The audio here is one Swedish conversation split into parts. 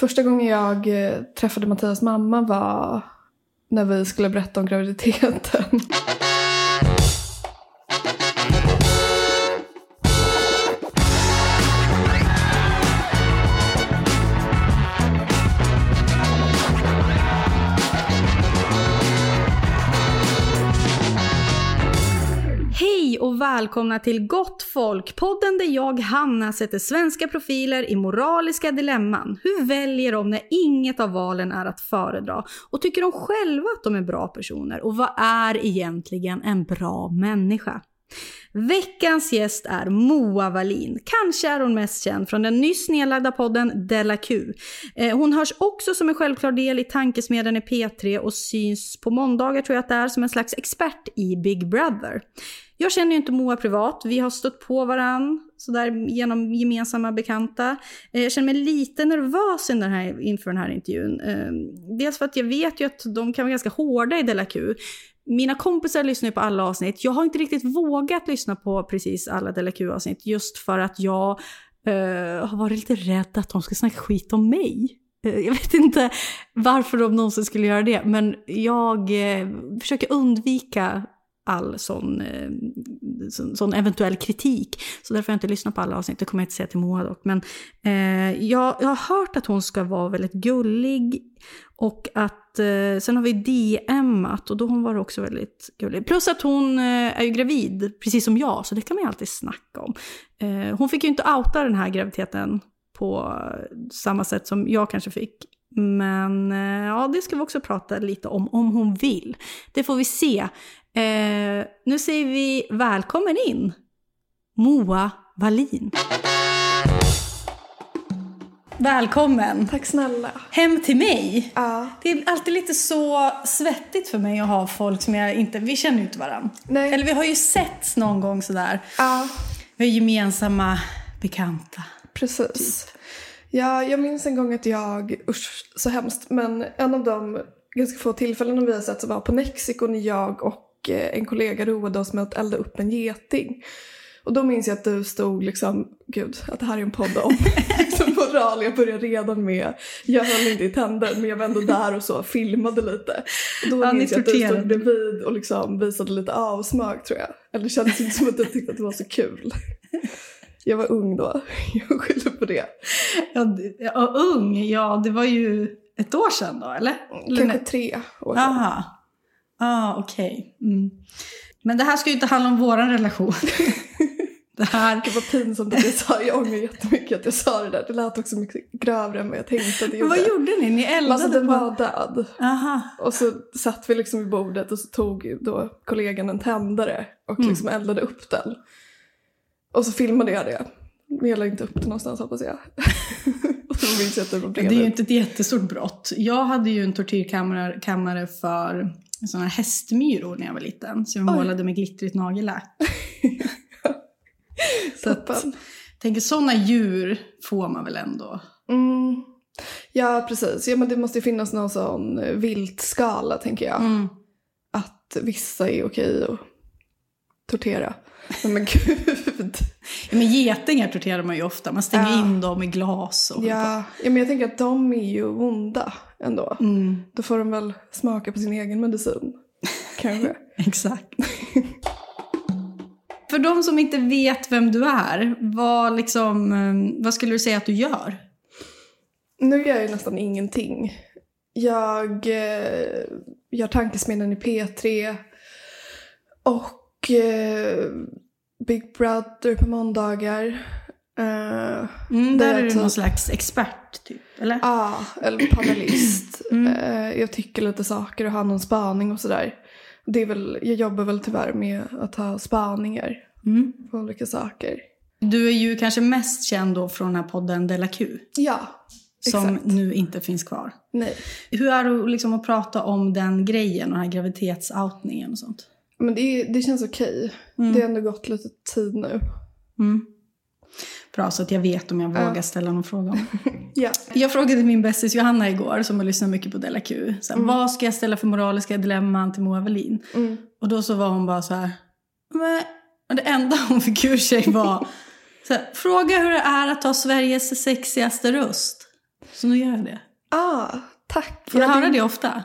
Första gången jag eh, träffade Mattias mamma var när vi skulle berätta om graviditeten. Välkomna till Gott Folk, podden där jag, Hanna, sätter svenska profiler i moraliska dilemman. Hur väljer de när inget av valen är att föredra? Och tycker de själva att de är bra personer? Och vad är egentligen en bra människa? Veckans gäst är Moa Wallin. Kanske är hon mest känd från den nyss nedlagda podden Della Q. Eh, hon hörs också som en självklar del i Tankesmedjan i P3 och syns på måndagar tror jag att det är som en slags expert i Big Brother. Jag känner ju inte Moa privat, vi har stött på varann sådär genom gemensamma bekanta. Eh, jag känner mig lite nervös den här, inför den här intervjun. Eh, dels för att jag vet ju att de kan vara ganska hårda i Della Q. Mina kompisar lyssnar ju på alla avsnitt. Jag har inte riktigt vågat lyssna på precis alla Della Q-avsnitt just för att jag Uh, har varit lite rädd att de ska snacka skit om mig. Uh, Jag vet inte varför de någonsin skulle göra det, men jag uh, försöker undvika all sån, eh, sån, sån eventuell kritik. Så därför har jag inte lyssnat på alla avsnitt, det kommer jag inte säga till Moa dock. Men eh, jag, jag har hört att hon ska vara väldigt gullig och att eh, sen har vi DMat och då hon var också väldigt gullig. Plus att hon eh, är ju gravid, precis som jag, så det kan man ju alltid snacka om. Eh, hon fick ju inte outa den här graviditeten på samma sätt som jag kanske fick. Men eh, ja, det ska vi också prata lite om, om hon vill. Det får vi se. Eh, nu säger vi välkommen in, Moa Wallin. Välkommen Tack snälla. hem till mig. Ja. Det är alltid lite så svettigt för mig att ha folk som jag inte... Vi känner ju inte varandra. Nej. Eller vi har ju setts någon gång sådär. Ja, Vi har gemensamma bekanta. precis. Ja, jag minns en gång att jag, usch så hemskt, men en av de ganska få tillfällen vi har sett var på Mexiko när jag och eh, en kollega roade oss med att elda upp en geting. Och då minns jag att du stod liksom, gud, att det här är en podd om liksom moral. Jag började redan med, jag höll inte i tänder men jag var ändå där och så filmade lite. Och då Ja, minns jag att du stod bredvid och liksom visade lite avsmak tror jag. Eller det kändes inte som att du tyckte att det var så kul. Jag var ung då, jag skyller på det. Ja, ja, ung, ja det var ju ett år sedan då, eller? eller Kanske tre år sedan. Aha. Ah, okej. Mm. Men det här ska ju inte handla om våran relation. det här... Det var pinsamt att jag sa, jag ångrar jättemycket att jag sa det där. Det lät också mycket grövre än vad jag tänkte att det Men vad gjorde ni? Ni Men eldade Alltså den på... var död. Aha. Och så satt vi liksom vid bordet och så tog då kollegan en tändare och Mm. liksom eldade upp den. Och så filmade jag det. Men jag la inte upp det någonstans hoppas jag. och så minns jag att det var Det är ju inte ett jättestort brott. Jag hade ju en tortyrkammare kammare för såna här hästmyror när jag var liten. Så jag Oj. målade med glittrigt nagellack. så att, tänker sådana djur får man väl ändå. Mm. Ja precis, ja, men det måste ju finnas någon sån eh, viltskala tänker jag. Mm. Att vissa är okej att tortera. Men, men gud. Ja, men getingar torterar man ju ofta. Man stänger Ja. in dem i glas. Och Ja, ja, men jag tänker att de är ju onda ändå. Mm, Då får de väl smaka på sin egen medicin. Kanske. exakt. För de som inte vet vem du är, vad, liksom, eh, vad skulle du säga att du gör? Nu gör jag nästan ingenting. Jag eh, gör tankesmedjan i P3 och eh, Big Brother på måndagar. Eh, Mm, där är du typ- någon slags expert, typ. Eller? Ja, eller panelist. Mm. Eh, jag tycker lite saker och har någon spaning och sådär. Det är väl, jag jobbar väl tyvärr med att ha spaningar Mm. på olika saker. Du är ju kanske mest känd då från den här podden Della Q, Ja, som exakt. nu inte finns kvar. Nej. Hur är det liksom att prata om den grejen, den här graviditetsoutningen och sånt? Men det, det känns okej. Mm. Det har ändå gått lite tid nu. Bra, så att jag vet om jag Ja. vågar ställa någon fråga om. Ja. Jag frågade min bästis Johanna igår, som har lyssnat mycket på Della Q. Så här, Mm. Vad ska jag ställa för moraliska dilemman till Moa Wallin? Mm. Och då så var hon bara så här. Och det enda hon fick ur sig var. Så här, Fråga hur det är att ha Sveriges sexigaste röst. Så nu gör jag det. Ah, tack. Får du Ja, höra det ofta?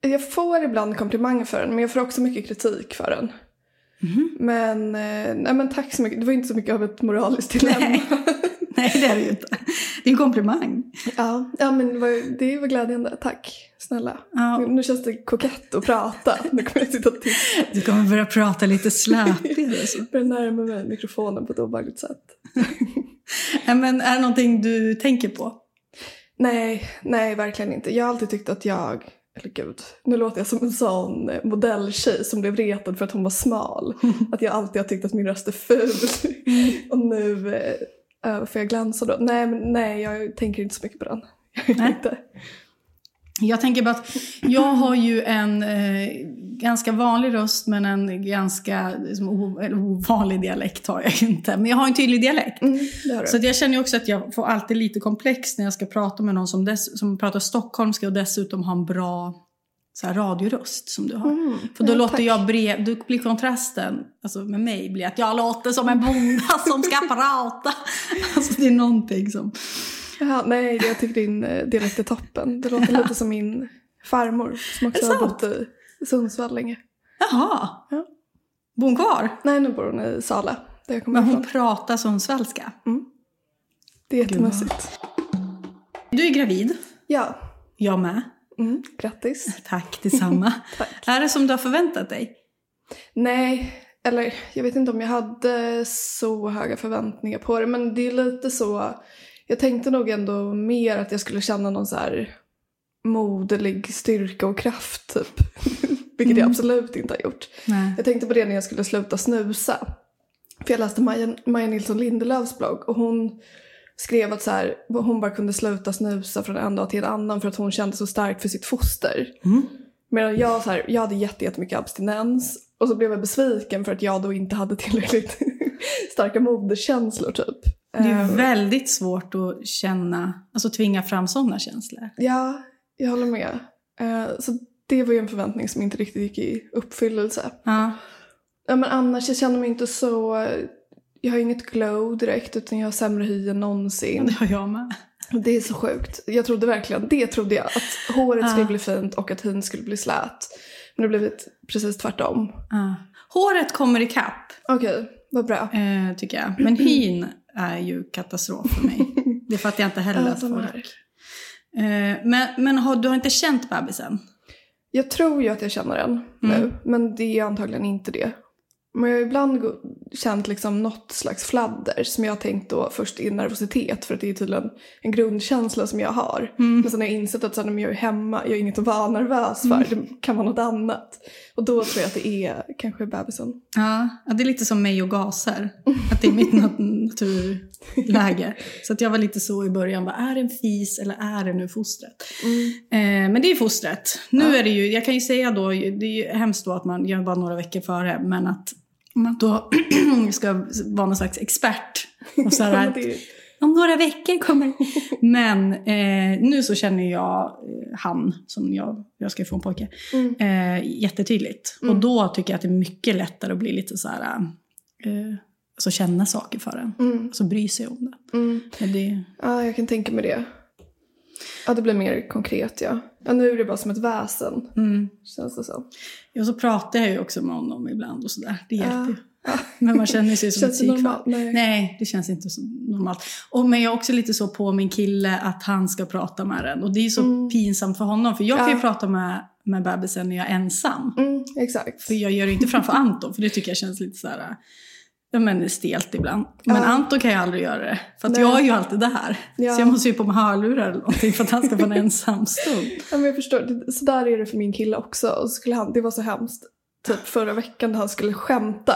Jag får ibland komplimanger för den, men jag får också mycket kritik för den. Mhm. Men, eh, nej, men tack så mycket. Det var inte så mycket av ett moraliskt dilemma. Nej. Nej, det är det ju inte. Det är en komplimang. Ja, ja men det var, det var glädjande. Tack, snälla. Ja. Nu, nu känns det kokett att prata. Nu kommer jag sitta tyst. Du kommer börja prata lite släpigare. Så. Börja närma mig mikrofonen på ett obehagligt sätt. Nej, Men är det någonting du tänker på? Nej, nej verkligen inte. Jag har alltid tyckt att jag, eller gud, nu låter jag som en sån eh, modelltjej som blev retad för att hon var smal. Att jag alltid har tyckt att min röst är ful. Och nu äh, får jag glänsa då. Nej, men nej, jag tänker inte så mycket på den. Jag inte. Jag tänker bara att jag har ju en eh, ganska vanlig röst men en ganska liksom, ovanlig dialekt har jag inte. Men jag har en tydlig dialekt. Mm. Så jag känner också att jag får alltid lite komplex när jag ska prata med någon som, dess, som pratar stockholmska och dessutom har en bra så här, radioröst som du har. Mm, För då ja, låter tack. jag brev, då blir kontrasten alltså med mig blir att jag låter som en bonda som ska prata. Alltså det är någonting som... Jaha, nej, jag tycker din eh, dialekt är toppen. Det låter lite som min farmor som också har bott i Sundsvall länge. Jaha. Ja. Bor hon kvar? Nej, nu bor hon i Sala, där jag kommer Men hon ifrån. pratar som svenska. Det är jättemässigt. Du är gravid. Ja, Jag med. mm, grattis. Tack detsamma. Tack. är det som du har förväntat dig? Nej, eller jag vet inte om jag hade så höga förväntningar på det, men det är lite så. Jag tänkte nog ändå mer att jag skulle känna någon så här moderlig styrka och kraft typ. Vilket jag Mm. absolut inte har gjort. Nej. Jag tänkte på det när jag skulle sluta snusa. För jag läste Maja, Maja Nilsson Lindelöfs blogg och hon skrev att så här, hon bara kunde sluta snusa från en dag till en annan för att hon kände så starkt för sitt foster. Mm. Medan jag, så här, jag hade jätte- jättemycket abstinens och så blev jag besviken för att jag då inte hade tillräckligt starka moderskänslor typ. Det är Eh, väldigt svårt att känna, alltså tvinga fram sådana känslor. Ja, jag håller med. Eh, så det var ju en förväntning som inte riktigt gick i uppfyllelse. Ja. Ja, men annars, jag känner mig inte så... Jag har inget glow direkt utan jag har sämre hy än någonsin. Det har jag med. Det är så sjukt. Jag trodde verkligen, det trodde jag, att håret Ja. skulle bli fint och att hyn skulle bli slät. Men det blev ett- precis tvärtom. Ja. Håret kommer ikapp, Okej, vad bra. eh, tycker jag. Men hyn är ju katastrof för mig. Det fattar jag inte heller att folk... Eh, men men har, du har inte känt bebisen? Jag tror ju att jag känner den nu, Mm. men det är antagligen inte det. Men jag har ibland känt liksom något slags fladder som jag har tänkt då först är nervositet för att det är tydligen en grundkänsla som jag har. Mm. Men sen har jag insett att så här, jag är hemma, jag är inget att vara nervös Mm. för, det kan vara något annat. Och då tror jag att det är kanske bebisen. Ja, det är lite som mig och gaser. Att det är mitt nat- naturläge. Så att jag var lite så i början, bara, är det en fis eller är det nu fostret? Eh, men det är fostret. Nu Ja. är det ju, jag kan ju säga då, det är ju hemskt då att man, jag var några veckor före, men att då ska vara någon slags expert. Och så här, om några veckor kommer Men eh, nu så känner jag eh, han, som jag, jag ska få en pojke, mm. eh, jättetydligt. Mm. Och då tycker jag att det är mycket lättare att bli lite så här, eh, alltså känna saker för en. Mm. Alltså bry sig om det. Mm. Det Ja, jag kan tänka mig det. Ja, det blir mer konkret ja. Ja nu är det bara som ett väsen, mm. känns det som. Och så pratar jag ju också med honom ibland och sådär. Det hjälper ju. Ja. Men man känner sig som ett psykfall. Nej. Nej, det känns inte så normalt. Och, men jag är också lite så på min kille att han ska prata med den. Och det är så Mm. pinsamt för honom. För jag kan ju Ja. prata med, med bebisen när jag är ensam. Mm, exakt. För jag gör det inte framför Anton, för det tycker jag känns lite så här, ja men stelt ibland. Men Ja. Anton kan ju aldrig göra det. För att Nej. jag är ju alltid där. Ja. Så jag måste ju på med hörlurar eller någonting för att han ska få en ensam stund. Ja, men jag förstår, så där är det för min kille också. Och skulle han, det var så hemskt, typ förra veckan när han skulle skämta.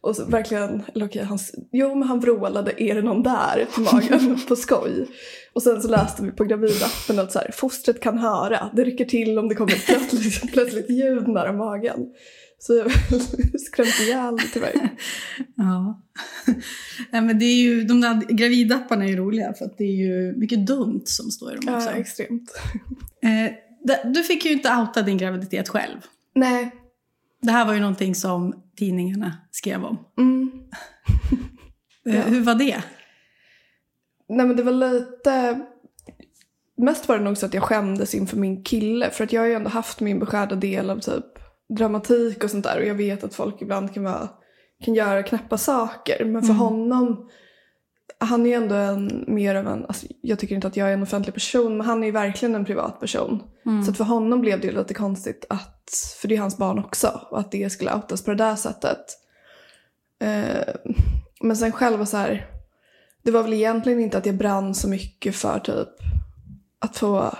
Och så verkligen, eller okej, han, jo men han vrålade är det någon där till magen på skoj. Och sen så läste vi på gravidappen att så här, fostret kan höra, det rycker till om det kommer ett plötsligt, plötsligt ljud nära magen. Så jag skrämde ihjäl tyvärr. Ja. Nej, men det är ju, de där gravidapparna är ju roliga för att det är ju mycket dumt som står i dem också. Ja, extremt. Eh, du fick ju inte outa din graviditet själv. Nej. Det här var ju någonting som tidningarna skrev om. Mm. Eh, Ja. Hur var det? Nej men det var lite... mest var det nog så att jag skämdes inför min kille. För att jag har ju ändå haft min beskärda del av typ dramatik och sånt där. Och jag vet att folk ibland kan, vara, kan göra knäppa saker. Men för Mm. honom, han är ju ändå en, mer av en, alltså jag tycker inte att jag är en offentlig person, men han är ju verkligen en privat person. Mm. Så att för honom blev det lite konstigt att, för det är hans barn också, och att det skulle outas på det där sättet. Eh, men sen själva så här, det var väl egentligen inte att jag brann så mycket för typ att få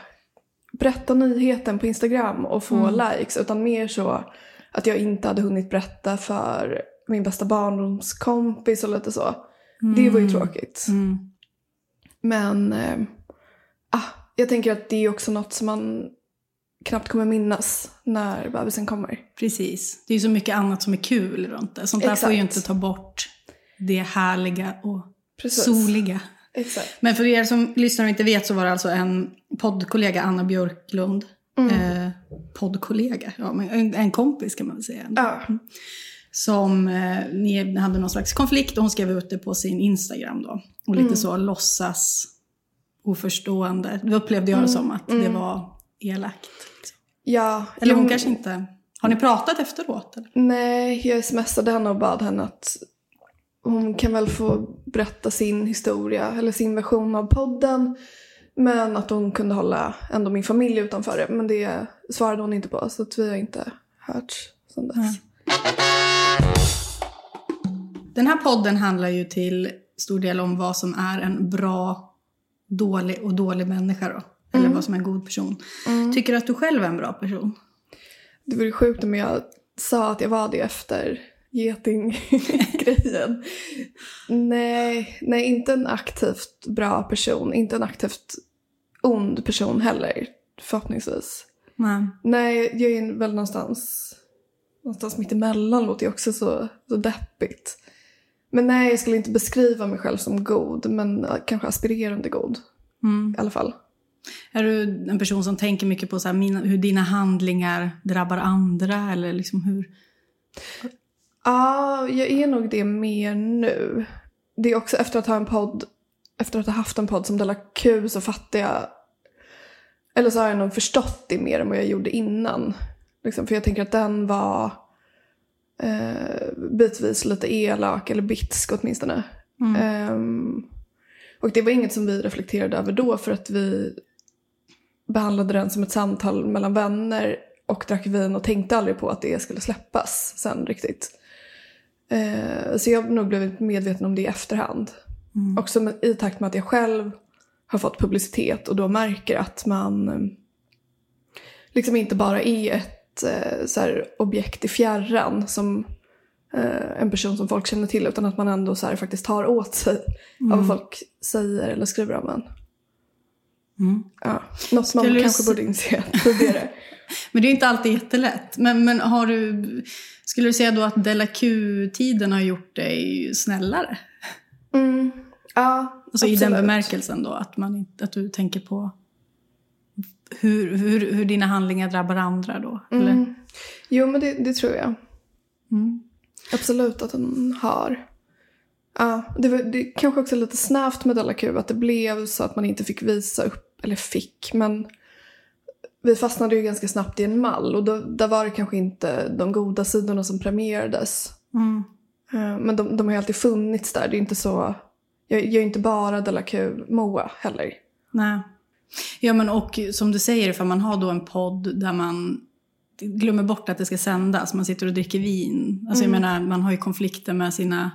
berätta nyheten på Instagram och få Mm. likes, utan mer så att jag inte hade hunnit berätta för min bästa barndomskompis och lite så. Det var ju tråkigt. Mm. Men eh, ah, jag tänker att det är också något som man knappt kommer minnas när bebisen kommer. Precis. Det är så mycket annat som är kul runt det. Sånt där får ju Exakt. inte ta bort det härliga och Precis. soliga. Exakt. Men för er som lyssnar och inte vet så var det alltså en poddkollega, Anna Björklund. Eh, poddkollega, ja, men en, en kompis kan man väl säga. Ja. Som eh, ni hade någon slags konflikt och hon skrev ut det på sin Instagram då. Och lite så låtsas oförstående. Det upplevde jag det som att det var elakt. Liksom. ja. Eller hon jo, kanske inte... Har ni pratat efteråt? Eller? Nej, jag smsade henne och bad henne att hon kan väl få berätta sin historia eller sin version av podden. Men att hon kunde hålla ändå min familj utanför det. Men det svarade hon inte på så att vi har inte hört sedan dess. Nej. Den här podden handlar ju till stor del om vad som är en bra, dålig och dålig människa då. Eller vad som är en god person. Tycker du att du själv är en bra person? Det vore sjukt om jag sa att jag var det efter geting-grejen. nej, nej, inte en aktivt bra person. Inte en aktivt ond person heller, förhoppningsvis. Nej. Nej, jag är väl någonstans, någonstans mitt emellan låter ju också så, så deppigt. Men nej, jag skulle inte beskriva mig själv som god, men kanske aspirerande god Mm. i alla fall. Är du en person som tänker mycket på så här, mina, hur dina handlingar drabbar andra? Eller liksom hur... Ja, jag är nog det mer nu. Det är också efter att ha en podd, efter att ha haft en podd som Della Q så fattar jag, eller så har jag nog förstått det mer än vad jag gjorde innan. Liksom, för jag tänker att den var eh, bitvis lite elak, eller bitsk åtminstone. Mm. Ehm, och det var inget som vi reflekterade över då för att vi behandlade den som ett samtal mellan vänner och drack vin och tänkte aldrig på att det skulle släppas sen riktigt. Eh, så jag har nog blivit medveten om det i efterhand. Mm. Också med, i takt med att jag själv har fått publicitet och då märker att man eh, liksom inte bara är ett eh, så här, objekt i fjärran som eh, en person som folk känner till utan att man ändå så här, faktiskt tar åt sig av vad folk säger eller skriver om en. Mm. Ja, något man Skulle kanske borde inse tidigare. Men det är inte alltid jättelätt. Men, men har du... Skulle du säga då att Della Q-tiden har gjort dig snällare? Mm. Ja, Alltså i den bemärkelsen då, att, man att du tänker på hur, hur, hur dina handlingar drabbar andra då? Eller? Mm. Jo, men det, det tror jag. Mm. Absolut att den har. Ja, det, var, det kanske också lite snävt med Della Q att det blev så att man inte fick visa upp, eller fick, men vi fastnade ju ganska snabbt i en mall och då, där var det kanske inte de goda sidorna som premierades. Mm. Eh, Men de, de har ju alltid funnits där, det är inte så, jag, jag är inte bara Della Q Moa heller. Nej. Ja men och som du säger, för man har då en podd där man glömmer bort att det ska sändas. Man sitter och dricker vin. Alltså jag menar, man har ju konflikter med sina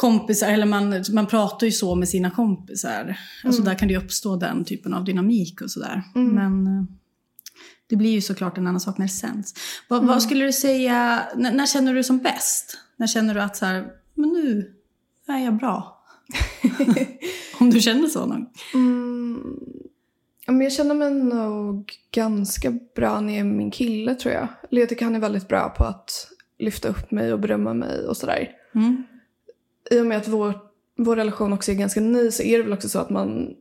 kompisar, eller man, man pratar ju så med sina kompisar. Alltså där kan det ju uppstå den typen av dynamik och sådär. Men eh, det blir ju såklart en annan sak när det sänds. Vad, vad skulle du säga, när, när känner du dig som bäst? När känner du att så här, men nu är jag bra? Om du känner så någon. Mm. Ja, men jag känner mig nog ganska bra när jag är min kille tror jag. Eller jag tycker han är väldigt bra på att lyfta upp mig och berömma mig och sådär. Mm. I och med att vår, vår relation också är ganska ny så är det väl också så att man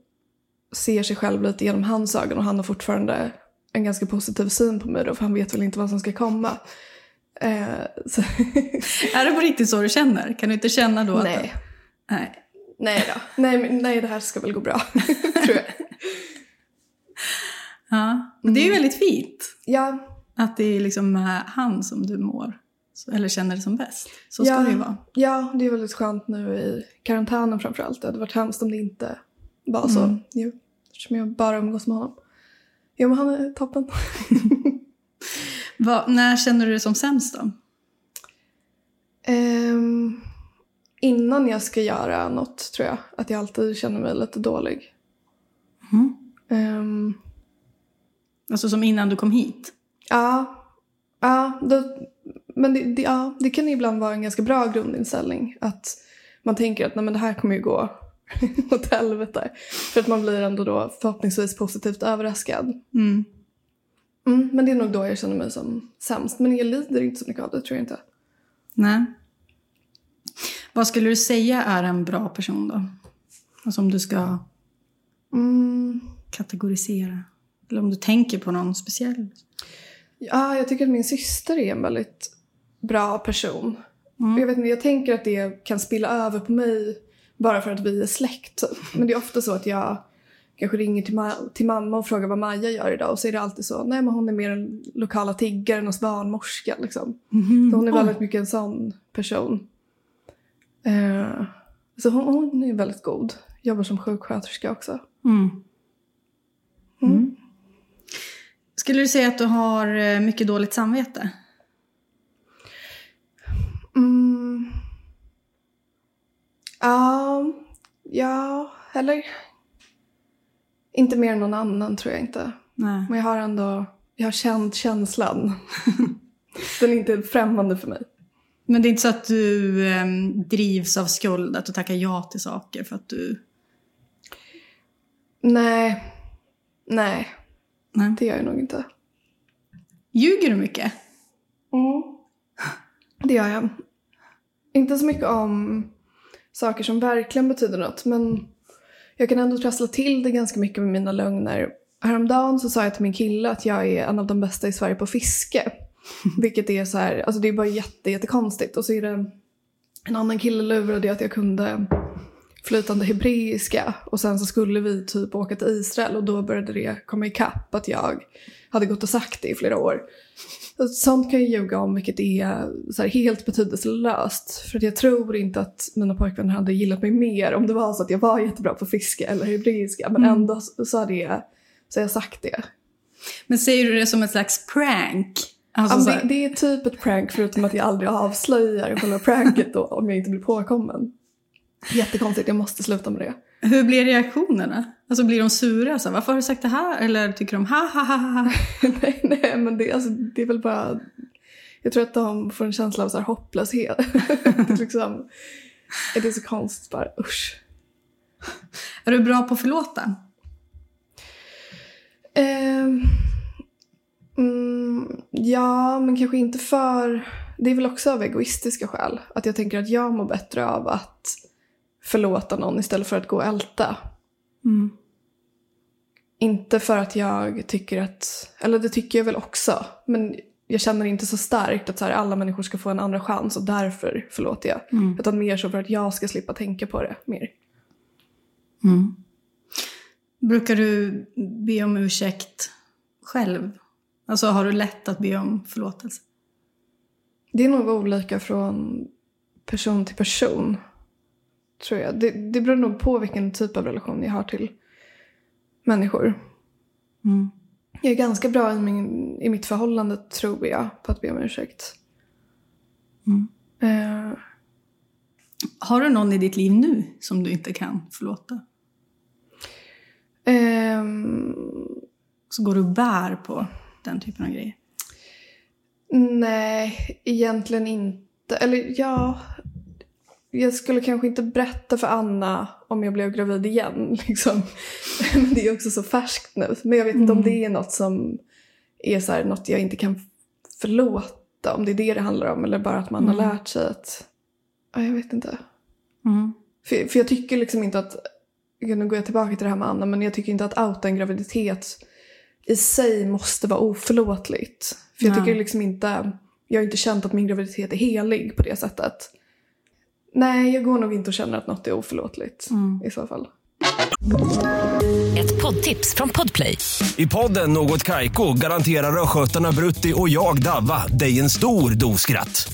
ser sig själv lite genom hans ögon och han har fortfarande en ganska positiv syn på mig då för han vet väl inte vad som ska komma. Eh, Är det på riktigt så du känner? Kan du inte känna då att... nej. Nej. Nej då. Nej, nej, det här ska väl gå bra. tror jag. Men det är ju väldigt fint. Ja, Att det är liksom med han som du mår. Så- Eller känner det som bäst. Så ska ja, det ju vara. Ja, det är väldigt skönt nu i karantänen framförallt. Det hade varit hemskt om det inte var så. Mm. Jo, eftersom jag bara umgås med honom. Jo, men han är toppen. Vad- när känner du det som sämst då? Ehm, innan jag ska göra något tror jag att jag alltid känner mig lite dålig. Mm. Ehm, Alltså som innan du kom hit? ja, ja då, men det, det, ja, det kan ibland vara en ganska bra grundinställning. Att man tänker att Nej, men det här kommer ju gå åt helvete. För att man blir ändå då förhoppningsvis positivt överraskad. Mm. Mm, men det är nog då jag känner mig som sämst. Men jag lider inte så mycket av det tror jag inte. Nej. Vad skulle du säga är en bra person då? Alltså om du ska Mm, kategorisera. Eller om du tänker på någon speciell. ja, jag tycker att min syster är en väldigt bra person. Mm. Jag, vet inte, jag tänker att det kan spilla över på mig bara för att vi är släkt. typ. Men det är ofta så att jag kanske ringer till, ma- till mamma och frågar vad Maja gör idag och så är det alltid så, nej men hon är mer den lokala tiggaren hos barnmorska liksom. Så hon är Oj. väldigt mycket en sån person. Eh, så hon, hon är väldigt god. Jobbar som sjuksköterska också. Mm. Mm. Skulle du säga att du har eh, mycket dåligt samvete? Ja, ja, eller? Inte mer än någon annan tror jag inte. Nej. Men jag har ändå, jag har känt känslan. Den är inte främmande för mig. Men det är inte så att du eh, drivs av skuld, att du tackar ja till saker för att du... Nej, nej, Nej. det gör jag nog inte. Ljuger du mycket? Mm. Det gör jag. Inte så mycket om saker som verkligen betyder något, men jag kan ändå trassla till det ganska mycket med mina lögner. Häromdagen så sa jag till min kille att jag är en av de bästa i Sverige på fiske. Vilket är så här, alltså det är bara jätte, jättekonstigt. Och så är det en annan kille lurade att jag kunde flytande hebreiska och sen så skulle vi typ åka till Israel och då började det komma ikapp att jag hade gått och sagt det i flera år. Sånt kan jag ljuga om vilket är helt betydelselöst. För att jag tror inte att mina pojkvänner hade gillat mig mer om det var så att jag var jättebra på fiske eller hebreiska. Men Mm. ändå så, hade jag, så jag sagt det. Men säger du det som ett slags prank? Alltså, Ja, det, det är typ ett prank förutom att jag aldrig avslöjar själva pranket då, om jag inte blir påkommen. Jättekonstigt, jag måste sluta med det. Hur blir reaktionerna? Alltså blir de sura? Så Varför har du sagt det här? Eller tycker de ha ha ha ha? nej, nej, men det, alltså, det är väl bara... Jag tror att de får en känsla av så här hopplöshet. det, är liksom, det är så konstigt bara, usch. Är du bra på att förlåta? Ehm, mm, ja, men kanske inte för... Det är väl också av egoistiska skäl. Att jag tänker att jag mår bättre av att förlåta någon istället för att gå och älta. Mm. Inte för att jag tycker att, eller det tycker jag väl också, men jag känner inte så starkt att så här, alla människor ska få en andra chans och därför förlåter jag. Mm. Utan mer så för att jag ska slippa tänka på det mer. Mm. Brukar du be om ursäkt själv? Alltså har du lätt att be om förlåtelse? Det är nog olika från person till person, tror jag. Det, det beror nog på vilken typ av relation jag har till människor. Mm. Jag är ganska bra i, min, i mitt förhållande, tror jag, på att be om ursäkt. Mm. Eh, Har du någon i ditt liv nu som du inte kan förlåta? ehm, Så går du och bär på den typen av grejer? Nej, egentligen inte. Eller ja, jag skulle kanske inte berätta för Anna om jag blev gravid igen. Liksom. Men det är också så färskt nu. Men jag vet inte om det är något som är så här, något jag inte kan förlåta. Om det är det det handlar om. Eller bara att man har Mm. lärt sig att... Ja, jag vet inte. Mm. För, för jag tycker liksom inte att... Nu går jag tillbaka till det här med Anna. Men jag tycker inte att outa en graviditet i sig måste vara oförlåtligt. För jag tycker liksom inte... Jag har inte känt att min graviditet är helig på det sättet. Nej, jag går nog inte och känner att något är oförlåtligt Mm. i så fall. Ett poddtips från Podplay. I podden Något Kaiko garanterar östgötarna Brutti och jag, Davva, dig en stor dos skratt.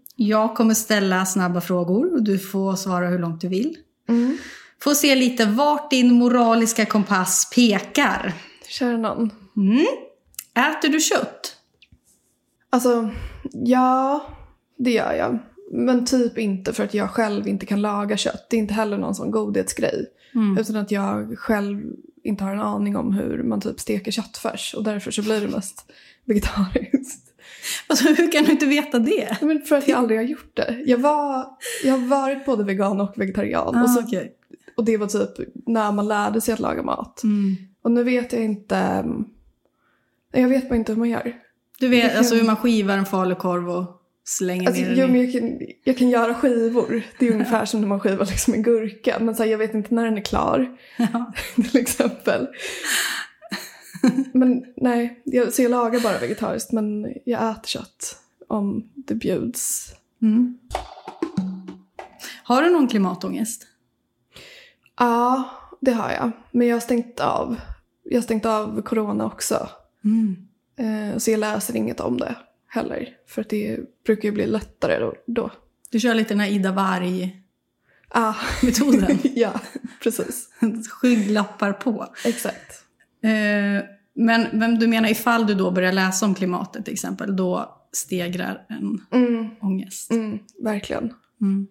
Jag kommer ställa snabba frågor och du får svara hur långt du vill. Får se lite vart din moraliska kompass pekar. Kör någon. Äter du kött? Alltså, ja, det gör jag. Men typ inte för att jag själv inte kan laga kött. Det är inte heller någon sån godhetsgrej. Utan att jag själv inte har en aning om hur man typ steker köttfärs. Och därför så blir det mest vegetariskt. Alltså, hur kan du inte veta det? Men för att jag aldrig har gjort det. Jag, var, jag har varit både vegan och vegetarian. Ah, och, så, okej. och det var typ när man lärde sig att laga mat. Mm. Och nu vet jag inte... mm, Jag vet bara inte hur man gör. Du vet kan- alltså hur man skivar en falukorv och slänger Alltså, ner den jo, men i... jag, kan, jag kan göra skivor. Det är ungefär som när man skivar liksom en gurka. Men så här, jag vet inte när den är klar. Ja. Till exempel. Men nej, jag, så jag lagar bara vegetariskt. Men jag äter kött om det bjuds. Mm. Har du någon klimatångest? Ja, det har jag. Men jag har stängt av. Jag har stängt av corona också. Eh, så jag läser inget om det heller. För att det brukar ju bli lättare då. Du kör lite den här Ida Warg-metoden. Ah, ja, precis. Skygglappar på. Exakt. Eh, men, men du menar ifall du då börjar läsa om klimatet till exempel, då stegrar en Mm, ångest? mm, verkligen. Mm.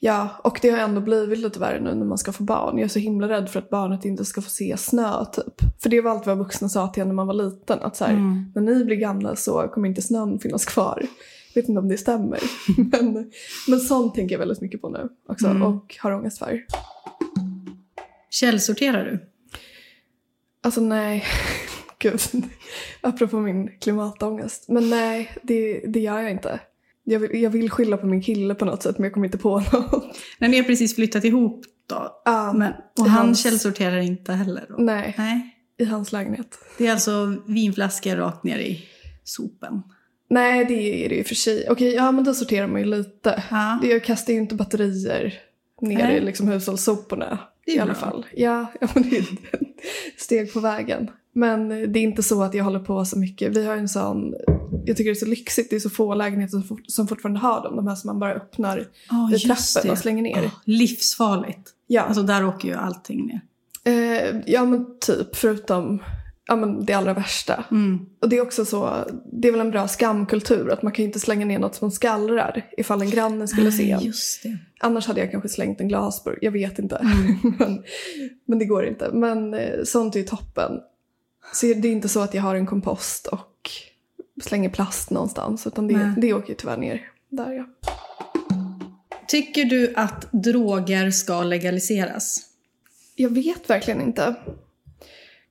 Ja, och det har ändå blivit lite värre nu när man ska få barn. Jag är så himla rädd för att barnet inte ska få se snö typ. För det var alltid vad vuxna sa till en när man var liten. Att så här, Mm. när ni blir gamla så kommer inte snön finnas kvar. Jag vet inte om det stämmer. men, men sånt tänker jag väldigt mycket på nu också. Mm. Och har ångest för. Källsorterar du? Alltså nej. Gud. Apropå min klimatångest. Men nej, det, det gör jag inte. Jag vill, jag vill skylla på min kille på något sätt men jag kommer inte på något. När ni har precis flyttat ihop då? Ja, Men, och han hans- källsorterar inte heller då? Nej, Nej. i hans lägenhet. Det är alltså vinflaskor rakt ner i sopen? Nej, det är det ju för sig. Okej, ja men då sorterar man ju lite. Ja. Jag kastar ju inte batterier ner Nej. i liksom hushållssoporna. I alla bra. fall. Ja, ja men det är steg på vägen. Men det är inte så att jag håller på så mycket. Vi har en sån, jag tycker det är så lyxigt, det är så få lägenheter som, fort- som fortfarande har dem. De här som man bara öppnar Oh, i trappen och slänger ner. livsfarligt. Ja. Alltså där åker ju allting ner. Eh, ja men typ, förutom ja, men det allra värsta. Mm. Och det är också så, det är väl en bra skamkultur att man kan inte slänga ner något som skallrar ifall en granne skulle se en. Just det. Annars hade jag kanske slängt en glasburk, jag vet inte. Mm. men, men det går inte. Men eh, sånt är ju toppen. Så det är inte så att jag har en kompost och slänger plast någonstans utan det, Nej. det åker ju tyvärr ner där ja. Tycker du att droger ska legaliseras? Jag vet verkligen inte.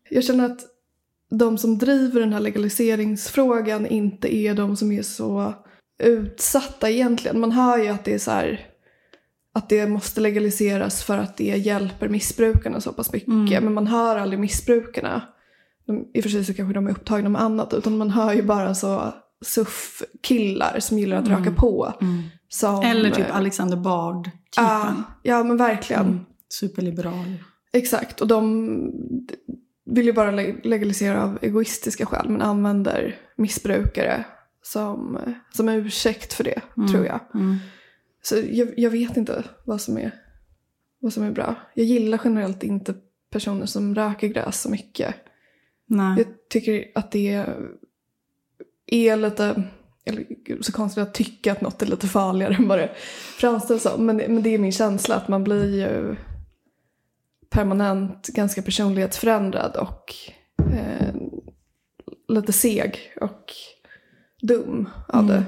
Jag känner att de som driver den här legaliseringsfrågan inte är de som är så utsatta egentligen. Man hör ju att det är så här att det måste legaliseras för att det hjälper missbrukarna så pass mycket. Mm. Men man hör aldrig missbrukarna. De, I och för sig så kanske de är upptagna med annat. Utan man hör ju bara så suff-killar som gillar att röka på. Som, Eller typ Alexander Bard, Ja, typen. ja men verkligen. Mm. Superliberal. Exakt, och de vill ju bara le- legalisera av egoistiska skäl men använder missbrukare som, som ursäkt för det, tror jag. Mm. Så jag, jag vet inte vad som, är, vad som är bra. Jag gillar generellt inte personer som röker gräs så mycket. Nej. Jag tycker att det är lite, eller så konstigt att tycka att något är lite farligare än vad det framställs som. Men, men det är min känsla att man blir ju permanent ganska personlighetsförändrad och eh, lite seg och dum av det.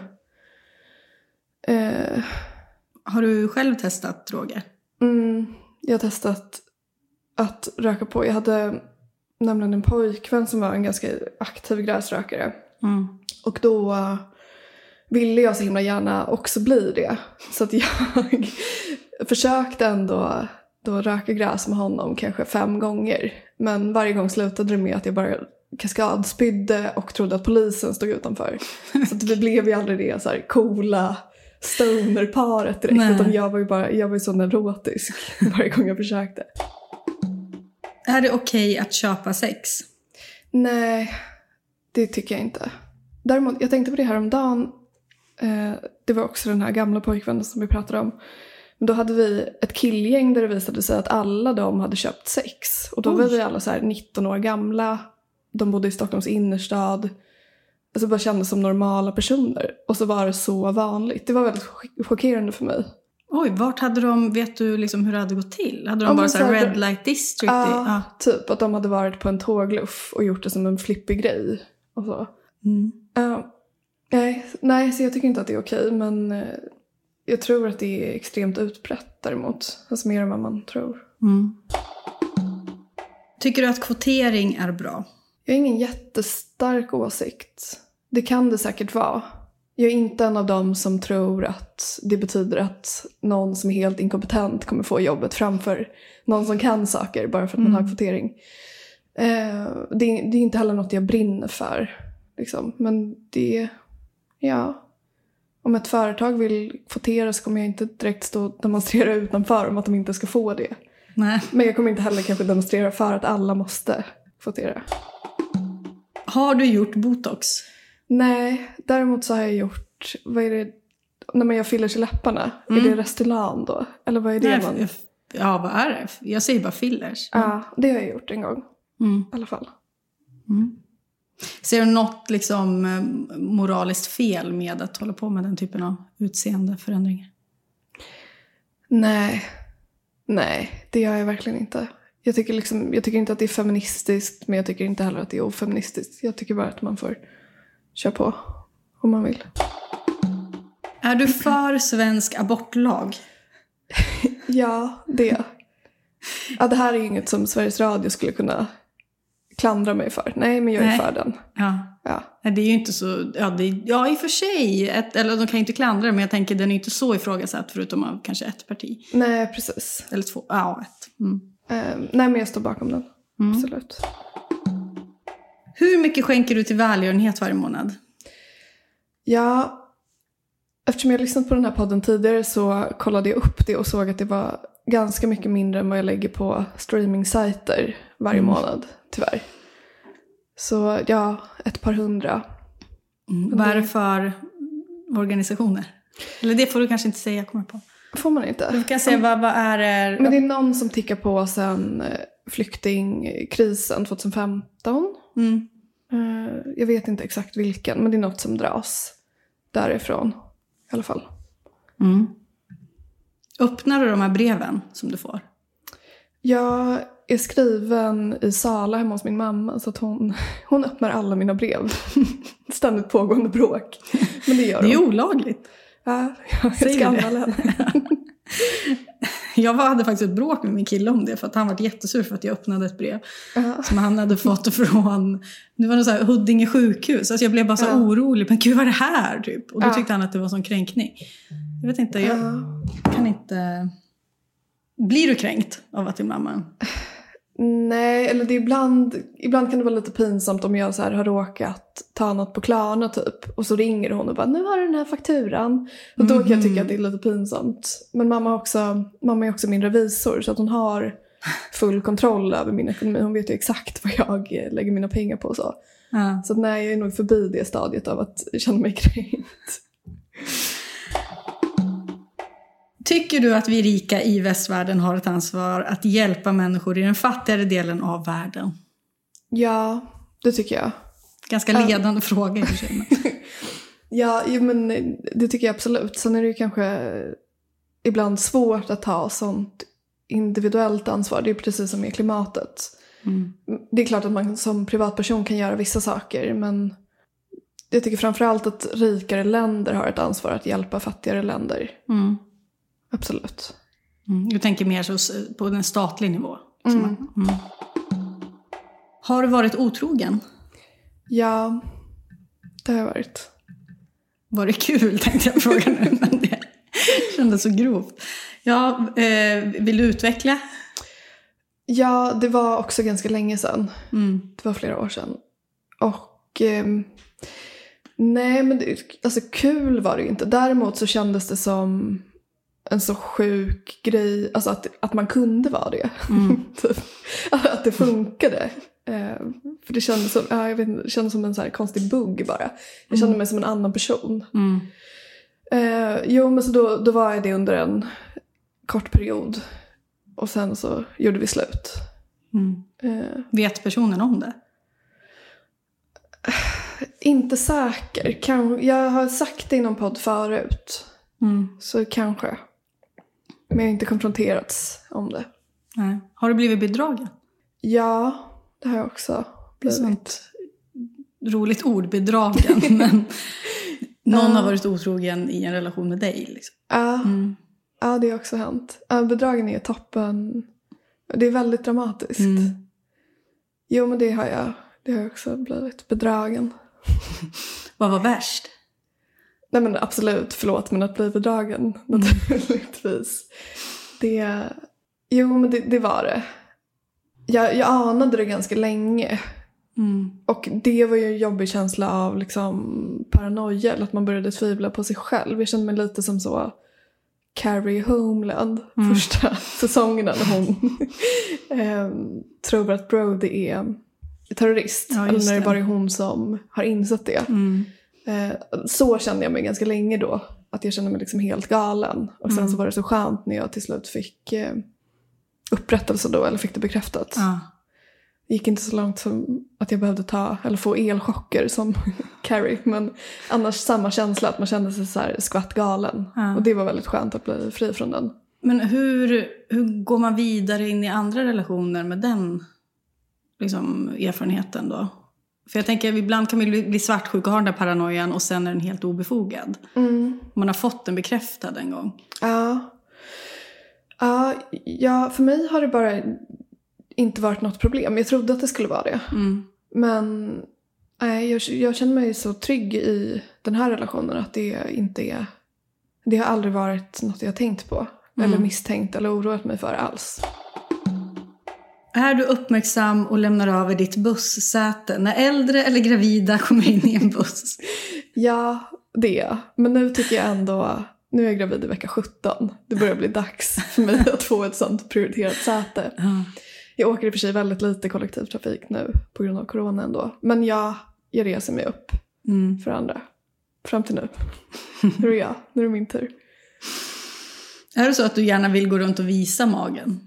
Eh, Har du själv testat droger? Mm, jag har testat att röka på. Jag hade nämligen en pojkvän som var en ganska aktiv gräsrökare. Mm. Och då ville jag så himla gärna också bli det. Så att jag försökte ändå då röka gräs med honom kanske fem gånger. Men varje gång slutade det med att jag bara kaskadspydde och trodde att polisen stod utanför. Så att vi blev ju aldrig det så här coola stonerparet direkt. Nej. Utan jag var ju bara, jag var ju så neurotisk varje gång jag försökte. Är det okej att köpa sex? Nej, det tycker jag inte. Däremot, jag tänkte på det här om dagen. Eh, det var också den här gamla pojkvännen som vi pratade om. Men då hade vi ett killgäng där det visade sig att alla de hade köpt sex. Och då var Oj. vi alla så här 19 år gamla. De bodde i Stockholms innerstad. Alltså bara kändes som normala personer. Och så var det så vanligt. Det var väldigt chock- chockerande för mig. Oj, vart hade de, vet du liksom hur det hade gått till? Hade de Ja, bara så här så red light district? Ja, ja. typ att de hade varit på en tågluff och gjort det som en flippig grej. Och så. Mm. Ja. nej, nej, så jag tycker inte att det är okej, men eh, jag tror att det är extremt utbrett däremot. Alltså mer än vad man tror. Mm. Tycker du att kvotering är bra? Jag har ingen jättestark åsikt. Det kan det säkert vara. Jag är inte en av dem som tror att det betyder att någon som är helt inkompetent kommer få jobbet framför någon som kan saker bara för att man har kvotering. Eh, det, är- det är inte heller något jag brinner för. Liksom. Men det, ja. Om ett företag vill kvotera så kommer jag inte direkt stå och demonstrera utanför om att de inte ska få det. Nej. Men jag kommer inte heller kanske demonstrera för att alla måste kvotera. Har du gjort botox? Nej, däremot så har jag gjort, vad är det, när man gör fillers i läpparna, är det Restylane då? Eller vad är det Nej, man... Ja, vad är det? Jag säger bara fillers. Ja, det har jag gjort en gång Mm. i alla fall. Ser du något liksom eh, moraliskt fel med att hålla på med den typen av utseendeförändringar? Nej, nej, det gör jag verkligen inte. Jag tycker, liksom, jag tycker inte att det är feministiskt, men jag tycker inte heller att det är ofeministiskt. Jag tycker bara att man får köra på om man vill. Är du för svensk abortlag? Ja, det. Ja, det här är inget som Sveriges Radio skulle kunna klandra mig för. Nej, men jag är Nej. för den. Ja. Ja. Nej, Det är ju inte så... Ja, det, ja i och för sig. Ett, eller de kan ju inte klandra men jag tänker den är inte så ifrågasatt förutom av kanske ett parti. Nej, precis. Eller två. Ja, ett. Mm. Eh, nej, men jag står bakom den. Absolut. Hur mycket skänker du till välgörenhet varje månad? Ja, eftersom jag lyssnat på den här podden tidigare så kollade jag upp det och såg att det var ganska mycket mindre än vad jag lägger på streamingsajter varje månad, tyvärr. Så ja, ett par hundra. Mm. Vad är det för organisationer? Eller det får du kanske inte säga, kommer jag på. Får man inte? Du kan säga vad, vad är det? Men det är någon som tickar på sen eh, flyktingkrisen 2015. Mm. Eh, Jag vet inte exakt vilken, men det är något som dras därifrån i alla fall. Mm. Öppnar du de här breven som du får? Jag är skriven i Sala hemma hos min mamma så att hon, hon öppnar alla mina brev. Ständigt pågående bråk. Men det gör Det är hon. olagligt. Ja, jag Säger ska anmäla henne. Jag hade faktiskt ett bråk med min kille om det för att han var jättesur för att jag öppnade ett brev Ja. som han hade fått från det var något så här Huddinge sjukhus. Alltså jag blev bara så Ja. orolig. Men gud vad är det här? Typ. Och då tyckte han att det var sån kränkning. Jag vet inte, jag Ja. kan inte... Blir du kränkt av att din mamma... Nej, eller det är ibland, ibland kan det vara lite pinsamt om jag så här har råkat ta något på Klarna typ och så ringer hon och bara nu har du den här fakturan. Och då kan jag tycka att det är lite pinsamt. Men mamma, också, mamma är också min revisor så att hon har full kontroll över min ekonomi. Hon vet ju exakt vad jag lägger mina pengar på och så. Ja. Så att nej, jag är nog förbi det stadiet av att känna mig kränkt. Tycker du att vi rika i västvärlden har ett ansvar att hjälpa människor i den fattigare delen av världen? Ja, det tycker jag. Ganska ledande fråga i och för sig. Ja, men det tycker jag absolut. Sen är det ju kanske ibland svårt att ta sånt individuellt ansvar. Det är precis som med klimatet. Mm. Det är klart att man som privatperson kan göra vissa saker men jag tycker framförallt att rikare länder har ett ansvar att hjälpa fattigare länder. Mm. Absolut. Mm. Du tänker mer så på en statlig nivå? liksom. Mm. Har du varit otrogen? Ja, det har jag varit. Var det kul tänkte jag fråga nu, men det kändes så grovt. Ja, eh, vill du utveckla? Ja, det var också ganska länge sedan. Mm. Det var flera år sedan. Och ehm, nej, men det, alltså kul var det ju inte. Däremot så kändes det som en så sjuk grej, alltså att, att man kunde vara det. Typ. att det funkade. Eh, för det kändes som, ja, jag vet, det kändes som en så här konstig bugg bara. Jag kände mig som en annan person. Mm. Eh, jo, men så då, då var jag det under en kort period. Och sen så gjorde vi slut. Mm. Eh, Vet personen om det? inte säker. Kan, jag har sagt det i någon podd förut. Mm. Så kanske. Men jag har inte konfronterats om det. Nej. Har du blivit bedragen? Ja, det har jag också blivit. Sånt roligt ord, bedragen. men någon har varit otrogen i en relation med dig. Liksom. Ja, Mm. ja, det har också hänt. Bedragen är toppen. Det är väldigt dramatiskt. Mm. Jo, men det har jag. Det har jag också blivit. Bedragen. Vad var värst? Nej men absolut, förlåt, men att bli bedragen Mm. naturligtvis. Det, jo men det, det var det. Jag, jag anade det ganska länge. Mm. Och det var ju en jobbig känsla av liksom paranoia, eller att man började tvivla på sig själv. Jag kände mig lite som så Carrie Homeland Mm. första säsongerna när hon ehm, tror att Brody är terrorist. Ja, eller när det. bara är hon som har insett det. Mm. Eh, så kände jag mig ganska länge då. Att jag kände mig liksom helt galen. Och sen Mm. så var det så skönt när jag till slut fick eh, upprättelse då, eller fick det bekräftat. Ja. Det gick inte så långt som att jag behövde ta, eller få elchocker som Carrie. Men annars samma känsla, att man kände sig så här skvatt galen. Ja. Och det var väldigt skönt att bli fri från den. Men hur, hur går man vidare in i andra relationer med den liksom, erfarenheten då? För jag tänker, ibland kan man bli, bli svartsjuk och ha den där paranoian och sen är den helt obefogad. Man har fått den bekräftad en gång. Ja. Ja, ja, för mig har det bara inte varit något problem. Jag trodde att det skulle vara det. Mm. Men nej, jag, jag känner mig så trygg i den här relationen att det inte är... Det har aldrig varit något jag tänkt på. Eller misstänkt eller oroat mig för alls. Är du uppmärksam och lämnar över ditt bussäte när äldre eller gravida kommer in i en buss? Ja, det är. Men nu tycker jag ändå... Nu är jag gravid i vecka 17. Det börjar bli dags för mig att få ett sånt prioriterat säte. Ja. Jag åker i och för sig väldigt lite kollektivtrafik nu på grund av corona ändå. Men ja, jag reser mig upp Mm. för andra. Fram till nu. Nu är jag. Nu är det min tur. Är det så att du gärna vill gå runt och visa magen?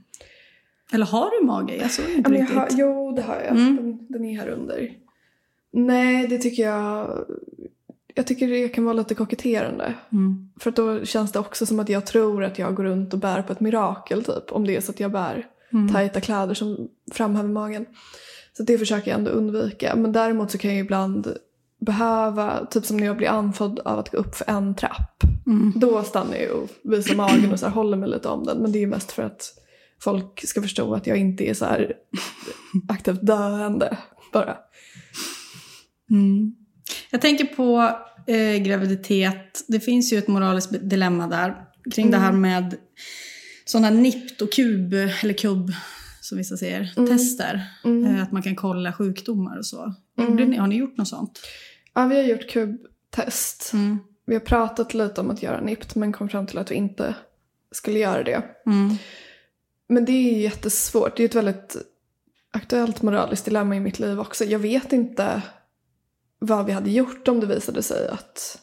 Eller har du mage? Jag såg inte Ja, riktigt. har, jo, det har jag. Mm. Den, den är här under. Nej, det tycker jag... Jag tycker det kan vara lite koketterande. Mm. För då känns det också som att jag tror att jag går runt och bär på ett mirakel typ. Om det är så att jag bär Mm. tajta kläder som framhäver magen. Så det försöker jag ändå undvika. Men däremot så kan jag ibland behöva, typ som när jag blir andfådd av att gå upp för en trapp. Mm. Då stannar jag och visar magen och så här håller mig lite om den. Men det är ju mest för att folk ska förstå att jag inte är så här aktivt döende bara. Mm. Jag tänker på eh, graviditet. Det finns ju ett moraliskt dilemma där kring det här med sådana NIPT och kub, eller kubb som vissa säger, tester. Eh, att man kan kolla sjukdomar och så. Gjorde ni, har ni gjort något sånt? Ja, vi har gjort kubbtest. Mm. Vi har pratat lite om att göra NIPT men kom fram till att vi inte skulle göra det. Mm. Men det är ju jättesvårt. Det är ett väldigt aktuellt moraliskt dilemma i mitt liv också. Jag vet inte vad vi hade gjort om det visade sig att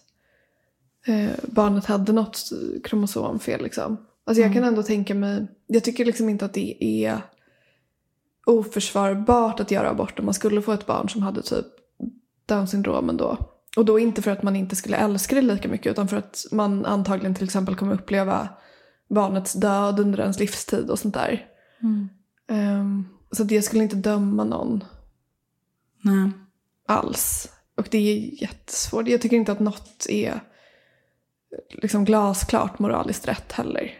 eh, barnet hade något kromosomfel. Liksom. Alltså jag kan ändå tänka mig, jag tycker liksom inte att det är oförsvarbart att göra abort om man skulle få ett barn som hade typ Downs syndrom ändå. Och då inte för att man inte skulle älska det lika mycket utan för att man antagligen till exempel kommer uppleva barnets död under ens livstid och sånt där. Mm. Ehm, så att jag skulle inte döma någon Nej. alls. Och det är jättesvårt. Jag tycker inte att något är liksom glasklart moraliskt rätt heller.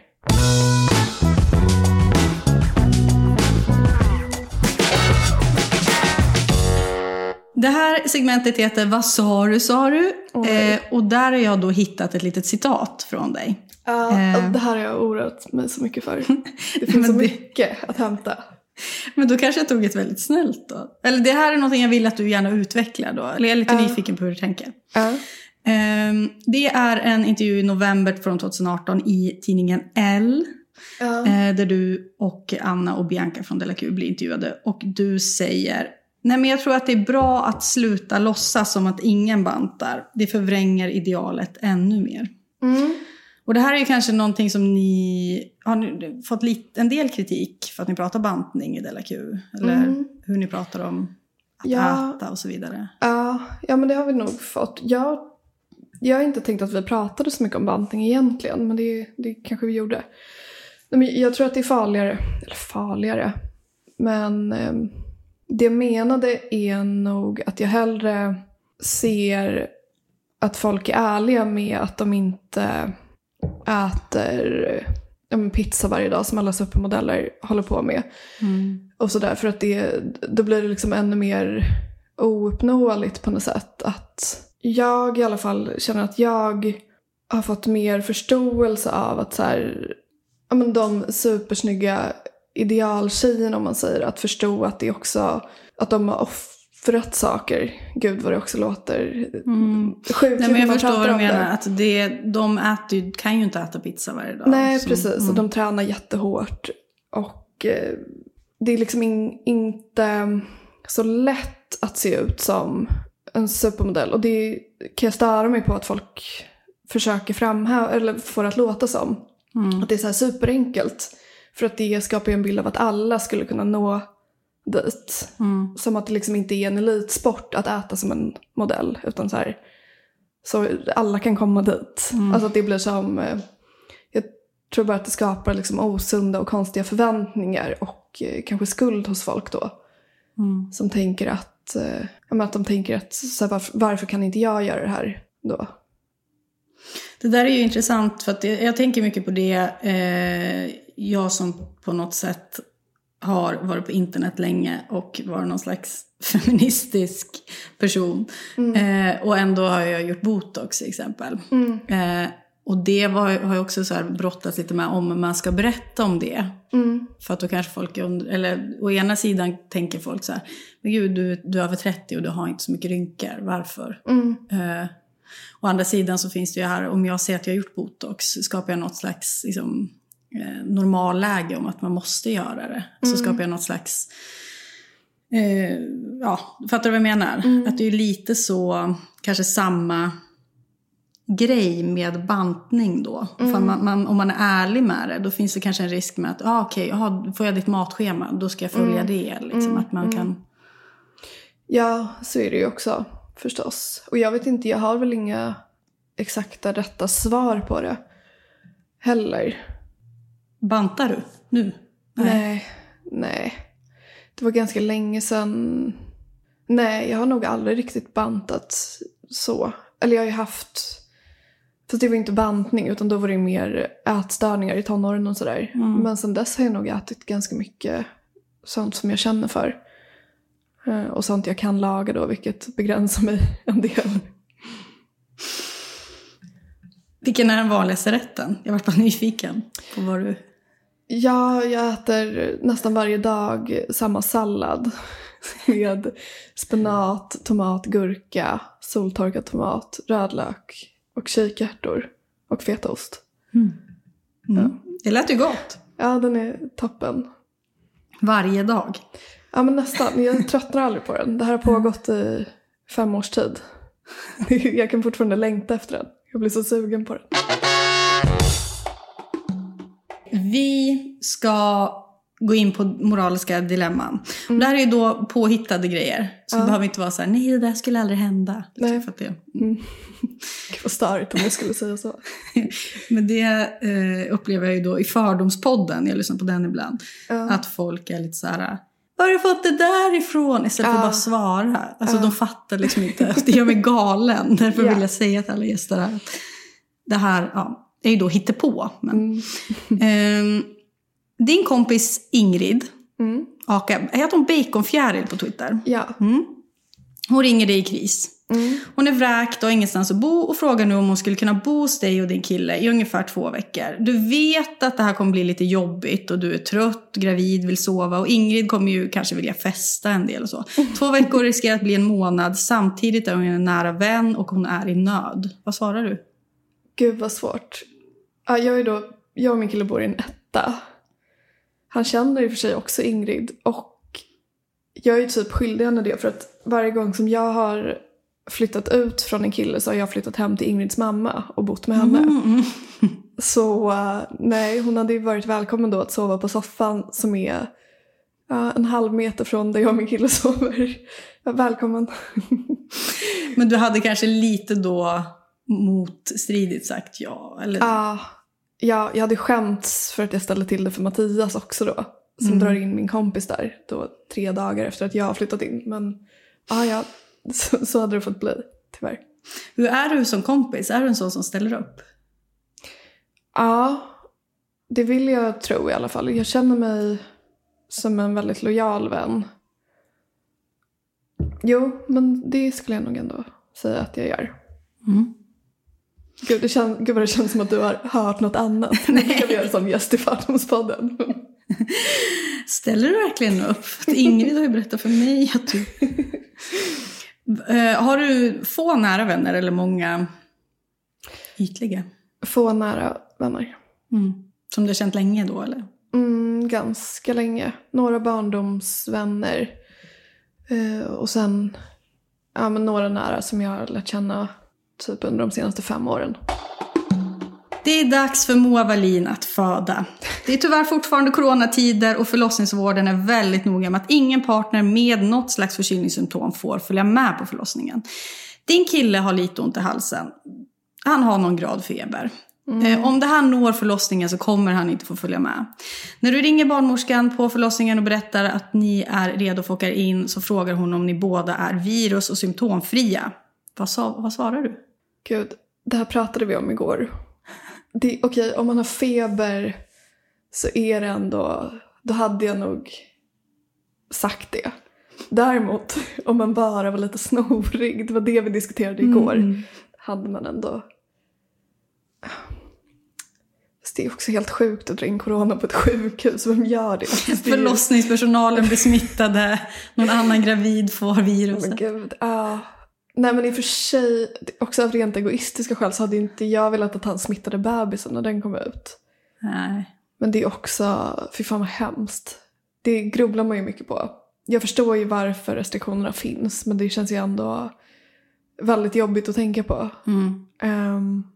Det här segmentet heter Vad sa du, sa du? Oj. Eh, och där har jag då hittat ett litet citat från dig. Ja, Eh. det här har jag oroat mig så mycket för. Det finns så det- mycket att hämta. Men då kanske jag tog ett väldigt snällt då. Eller det här är någonting jag vill att du gärna utvecklar då. Eller jag är lite Ja. nyfiken på hur du tänker. Ja. Ehm, det är en intervju i november från 2018 i tidningen L. Ja. Eh, där du och Anna och Bianca från Della Q blir intervjuade. Och du säger, nej men jag tror att det är bra att sluta låtsas som att ingen bantar. Det förvränger idealet ännu mer. Mm. Och det här är ju kanske någonting som ni har fått lite, en del kritik för att ni pratar bantning i Della Q. Eller Mm. hur ni pratar om att Ja. äta och så vidare. Ja, ja, men det har vi nog fått. Jag, jag har inte tänkt att vi pratade så mycket om bantning egentligen, men det, det kanske vi gjorde. Nej, men jag tror att det är farligare, eller farligare, men eh, det jag menade är nog att jag hellre ser att folk är ärliga med att de inte äter men pizza varje dag som alla supermodeller håller på med. Och sådär, för att det, då blir det liksom ännu mer ouppnåeligt på något sätt. Att jag i alla fall känner att jag har fått mer förståelse av att så här, ja men de supersnygga idealtjejerna om man säger, att förstå att det också, att de har offrat saker. Gud vad det också låter Mm. sjukt Nej, men jag förstår vad du om det. menar. Att det, de äter, kan ju inte äta pizza varje dag. Nej, Så- precis. mm. Och de tränar jättehårt. Och eh, det är liksom in, inte så lätt att se ut som en supermodell. Och det kan jag störa mig på att folk försöker framhäva, eller får att låta som. Mm. Att det är så här superenkelt. För att det skapar ju en bild av att alla skulle kunna nå dit. Mm. Som att det liksom inte är en elitsport att äta som en modell. Utan så här, så alla kan komma dit. Alltså att det blir som, eh, jag tror bara att det skapar liksom osunda och konstiga förväntningar och eh, kanske skuld hos folk då. Mm. Som tänker att, eh, ja, men att de tänker att så här, varför, varför kan inte jag göra det här då? Det där är ju intressant för att jag, jag tänker mycket på det. Eh, jag som på något sätt har varit på internet länge och var någon slags feministisk person. Eh, och ändå har jag gjort botox till exempel. Eh, och det var, har jag också så här brottats lite med om man ska berätta om det. För att då kanske folk, eller å ena sidan tänker folk så här, men gud du, du är över 30 och du har inte så mycket rynkor, varför? Eh, å andra sidan så finns det ju här, om jag säger att jag har gjort botox, skapar jag något slags liksom, eh, normalläge om att man måste göra det. Så skapar jag något slags, eh, ja, fattar du vad jag menar? Att det är lite så, kanske samma grej med bantning då. För man, man, om man är ärlig med det, då finns det kanske en risk med att, ah, okej, okay, får jag ditt matschema, då ska jag följa det. Liksom, att man kan... Ja, så är det ju också förstås. Och jag vet inte, jag har väl inga exakta rätta svar på det heller. Bantar du nu? Nej. nej. Det var ganska länge sedan. Nej, jag har nog aldrig riktigt bantat så. Eller jag har ju haft, fast det var inte bantning utan då var det mer ätstörningar i tonåren och sådär. Men sen dess har jag nog ätit ganska mycket sånt som jag känner för. Eh, Och sånt jag kan laga då, vilket begränsar mig en del. Vilken är den vanligaste rätten? Jag var bara nyfiken på vad du... Ja, jag äter nästan varje dag samma sallad. Med spenat, tomat, gurka, soltorkad tomat, rödlök och kikärtor. Och fetaost. Mm. Det lät ju gott. Ja, den är toppen. Varje dag. Ja, men nästan. Jag tröttnar aldrig på den. Det här har pågått i fem års tid. Jag kan fortfarande längta efter den. Jag blir så sugen på den. Vi ska gå in på moraliska dilemman. Och det här är ju då påhittade grejer. Så det behöver inte vara så här, nej det där skulle aldrig hända. Nej. För att det, Gud vad störigt om jag skulle säga så. Men det eh, upplever jag ju då i Fördomspodden, jag lyssnar på den ibland. Att folk är lite så här, var har du fått det där ifrån? Istället för att Ja. bara svara. Alltså de fattar liksom inte. Det gör mig galen. Därför Ja. vill jag säga till alla gäster att Det här ja, är ju då hittepå. Men, Ehm, din kompis Ingrid, Mm. Aka, heter hon Baconfjäril på Twitter? Ja. Mm. Hon ringer dig i kris. Hon är vräkt och har ingenstans att bo och frågar nu om hon skulle kunna bo hos dig och din kille i ungefär två veckor. Du vet att det här kommer bli lite jobbigt och du är trött, gravid, vill sova och Ingrid kommer ju kanske vilja festa en del och så. Två veckor riskerar att bli en månad, samtidigt är hon en nära vän och hon är i nöd. Vad svarar du? Gud vad svårt. Ja, jag, är då, jag och min kille bor i en etta. Han känner i och för sig också Ingrid och jag är typ skyldig henne det för att varje gång som jag har flyttat ut från en kille så har jag flyttat hem till Ingrids mamma och bott med henne. Så uh, nej, hon hade ju varit välkommen då att sova på soffan som är uh, en halv meter från där jag och min kille sover. Välkommen. Men du hade kanske lite då motstridigt sagt ja? Eller? Ja, ja, jag hade skämts för att jag ställde till det för Mattias också då. Som drar in min kompis där då tre dagar efter att jag har flyttat in. Men ja, ja så, så hade det fått bli tyvärr. Hur är du som kompis? Är du en sån som ställer upp? Ja, det vill jag tro i alla fall. Jag känner mig som en väldigt lojal vän. Jo, men det skulle jag nog ändå säga att jag gör. Mm. Gud, det känns, gud vad det känns som att du har hört något annat. Nej. Det gör som gäst i Fördomspodden. Ställer du verkligen upp? Ingrid har ju berättat för mig att du... Eh, har du få nära vänner eller många ytliga? Få nära vänner. Mm. Som du har känt länge då eller? Mm, ganska länge. Några barndomsvänner. Eh, och sen ja, men några nära som jag har lärt känna typ under de senaste fem åren. Det är dags för Moa Wallin att föda. Det är tyvärr fortfarande coronatider och förlossningsvården är väldigt noga med att ingen partner med något slags förkylningssymptom får följa med på förlossningen. Din kille har lite ont i halsen. Han har någon grad feber. Eh, Om det här når förlossningen så kommer han inte få följa med. När du ringer barnmorskan på förlossningen och berättar att ni är redo för att åka in så frågar hon om ni båda är virus och symptomfria. Vad, sa, vad svarar du? Gud, det här pratade vi om igår. Okej, om man har feber så är det ändå... Då hade jag nog sagt det. Däremot, om man bara var lite snorig, det var det vi diskuterade igår, hade man ändå... Fast det är också helt sjukt att dra in corona på ett sjukhus, vem gör det? Det Förlossningspersonalen blir smittade, någon annan gravid får Men viruset. gud, ja. Nej men i och för sig, också av rent egoistiska skäl så hade ju inte jag velat att han smittade bebisen när den kom ut. Nej. Men det är också, fy fan vad hemskt. Det grubblar man ju mycket på. Jag förstår ju varför restriktionerna finns men det känns ju ändå väldigt jobbigt att tänka på. Mm. Um,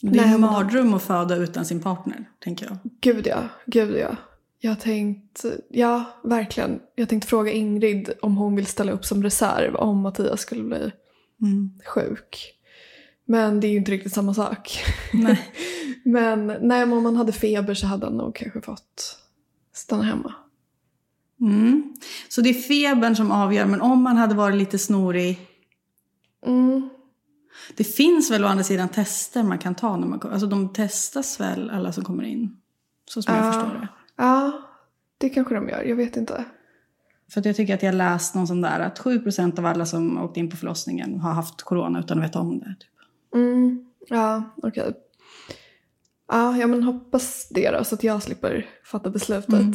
Det är en mardröm att föda utan sin partner, tänker jag. gud ja, gud ja. Jag tänkt, ja verkligen. Jag tänkte fråga Ingrid om hon vill ställa upp som reserv om Mattias skulle bli Mm. sjuk. Men det är ju inte riktigt samma sak. Nej. men nej, om man hade feber så hade han nog kanske fått stanna hemma. Mm. Så det är febern som avgör, men om man hade varit lite snorig. Mm. Det finns väl å andra sidan tester man kan ta när man. Alltså de testas väl alla som kommer in? Så som jag Ja. förstår det. Ja, det kanske de gör. Jag vet inte. För jag tycker att jag läst någon sån där att 7% av alla som åkt in på förlossningen har haft corona utan att veta om det. Typ. Mm. Ja, okej. Ja, ja, men hoppas det då så att jag slipper fatta beslutet. Mm.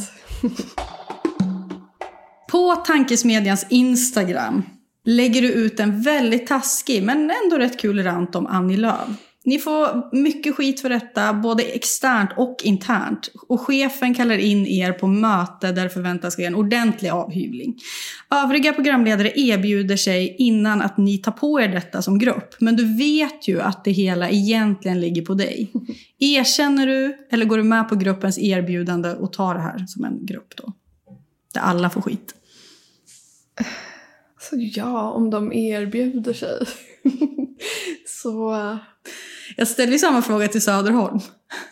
På Tankesmedjans Instagram lägger du ut en väldigt taskig men ändå rätt kul rant om Annie Lööf. Ni får mycket skit för detta, både externt och internt. Och chefen kallar in er på möte där det förväntas ske en ordentlig avhyvling. Övriga programledare erbjuder sig innan att ni tar på er detta som grupp. Men du vet ju att det hela egentligen ligger på dig. Erkänner du eller går du med på gruppens erbjudande och tar det här som en grupp då? Där alla får skit. Så ja, om de erbjuder sig. så, Jag ställde ju samma fråga till Söderholm.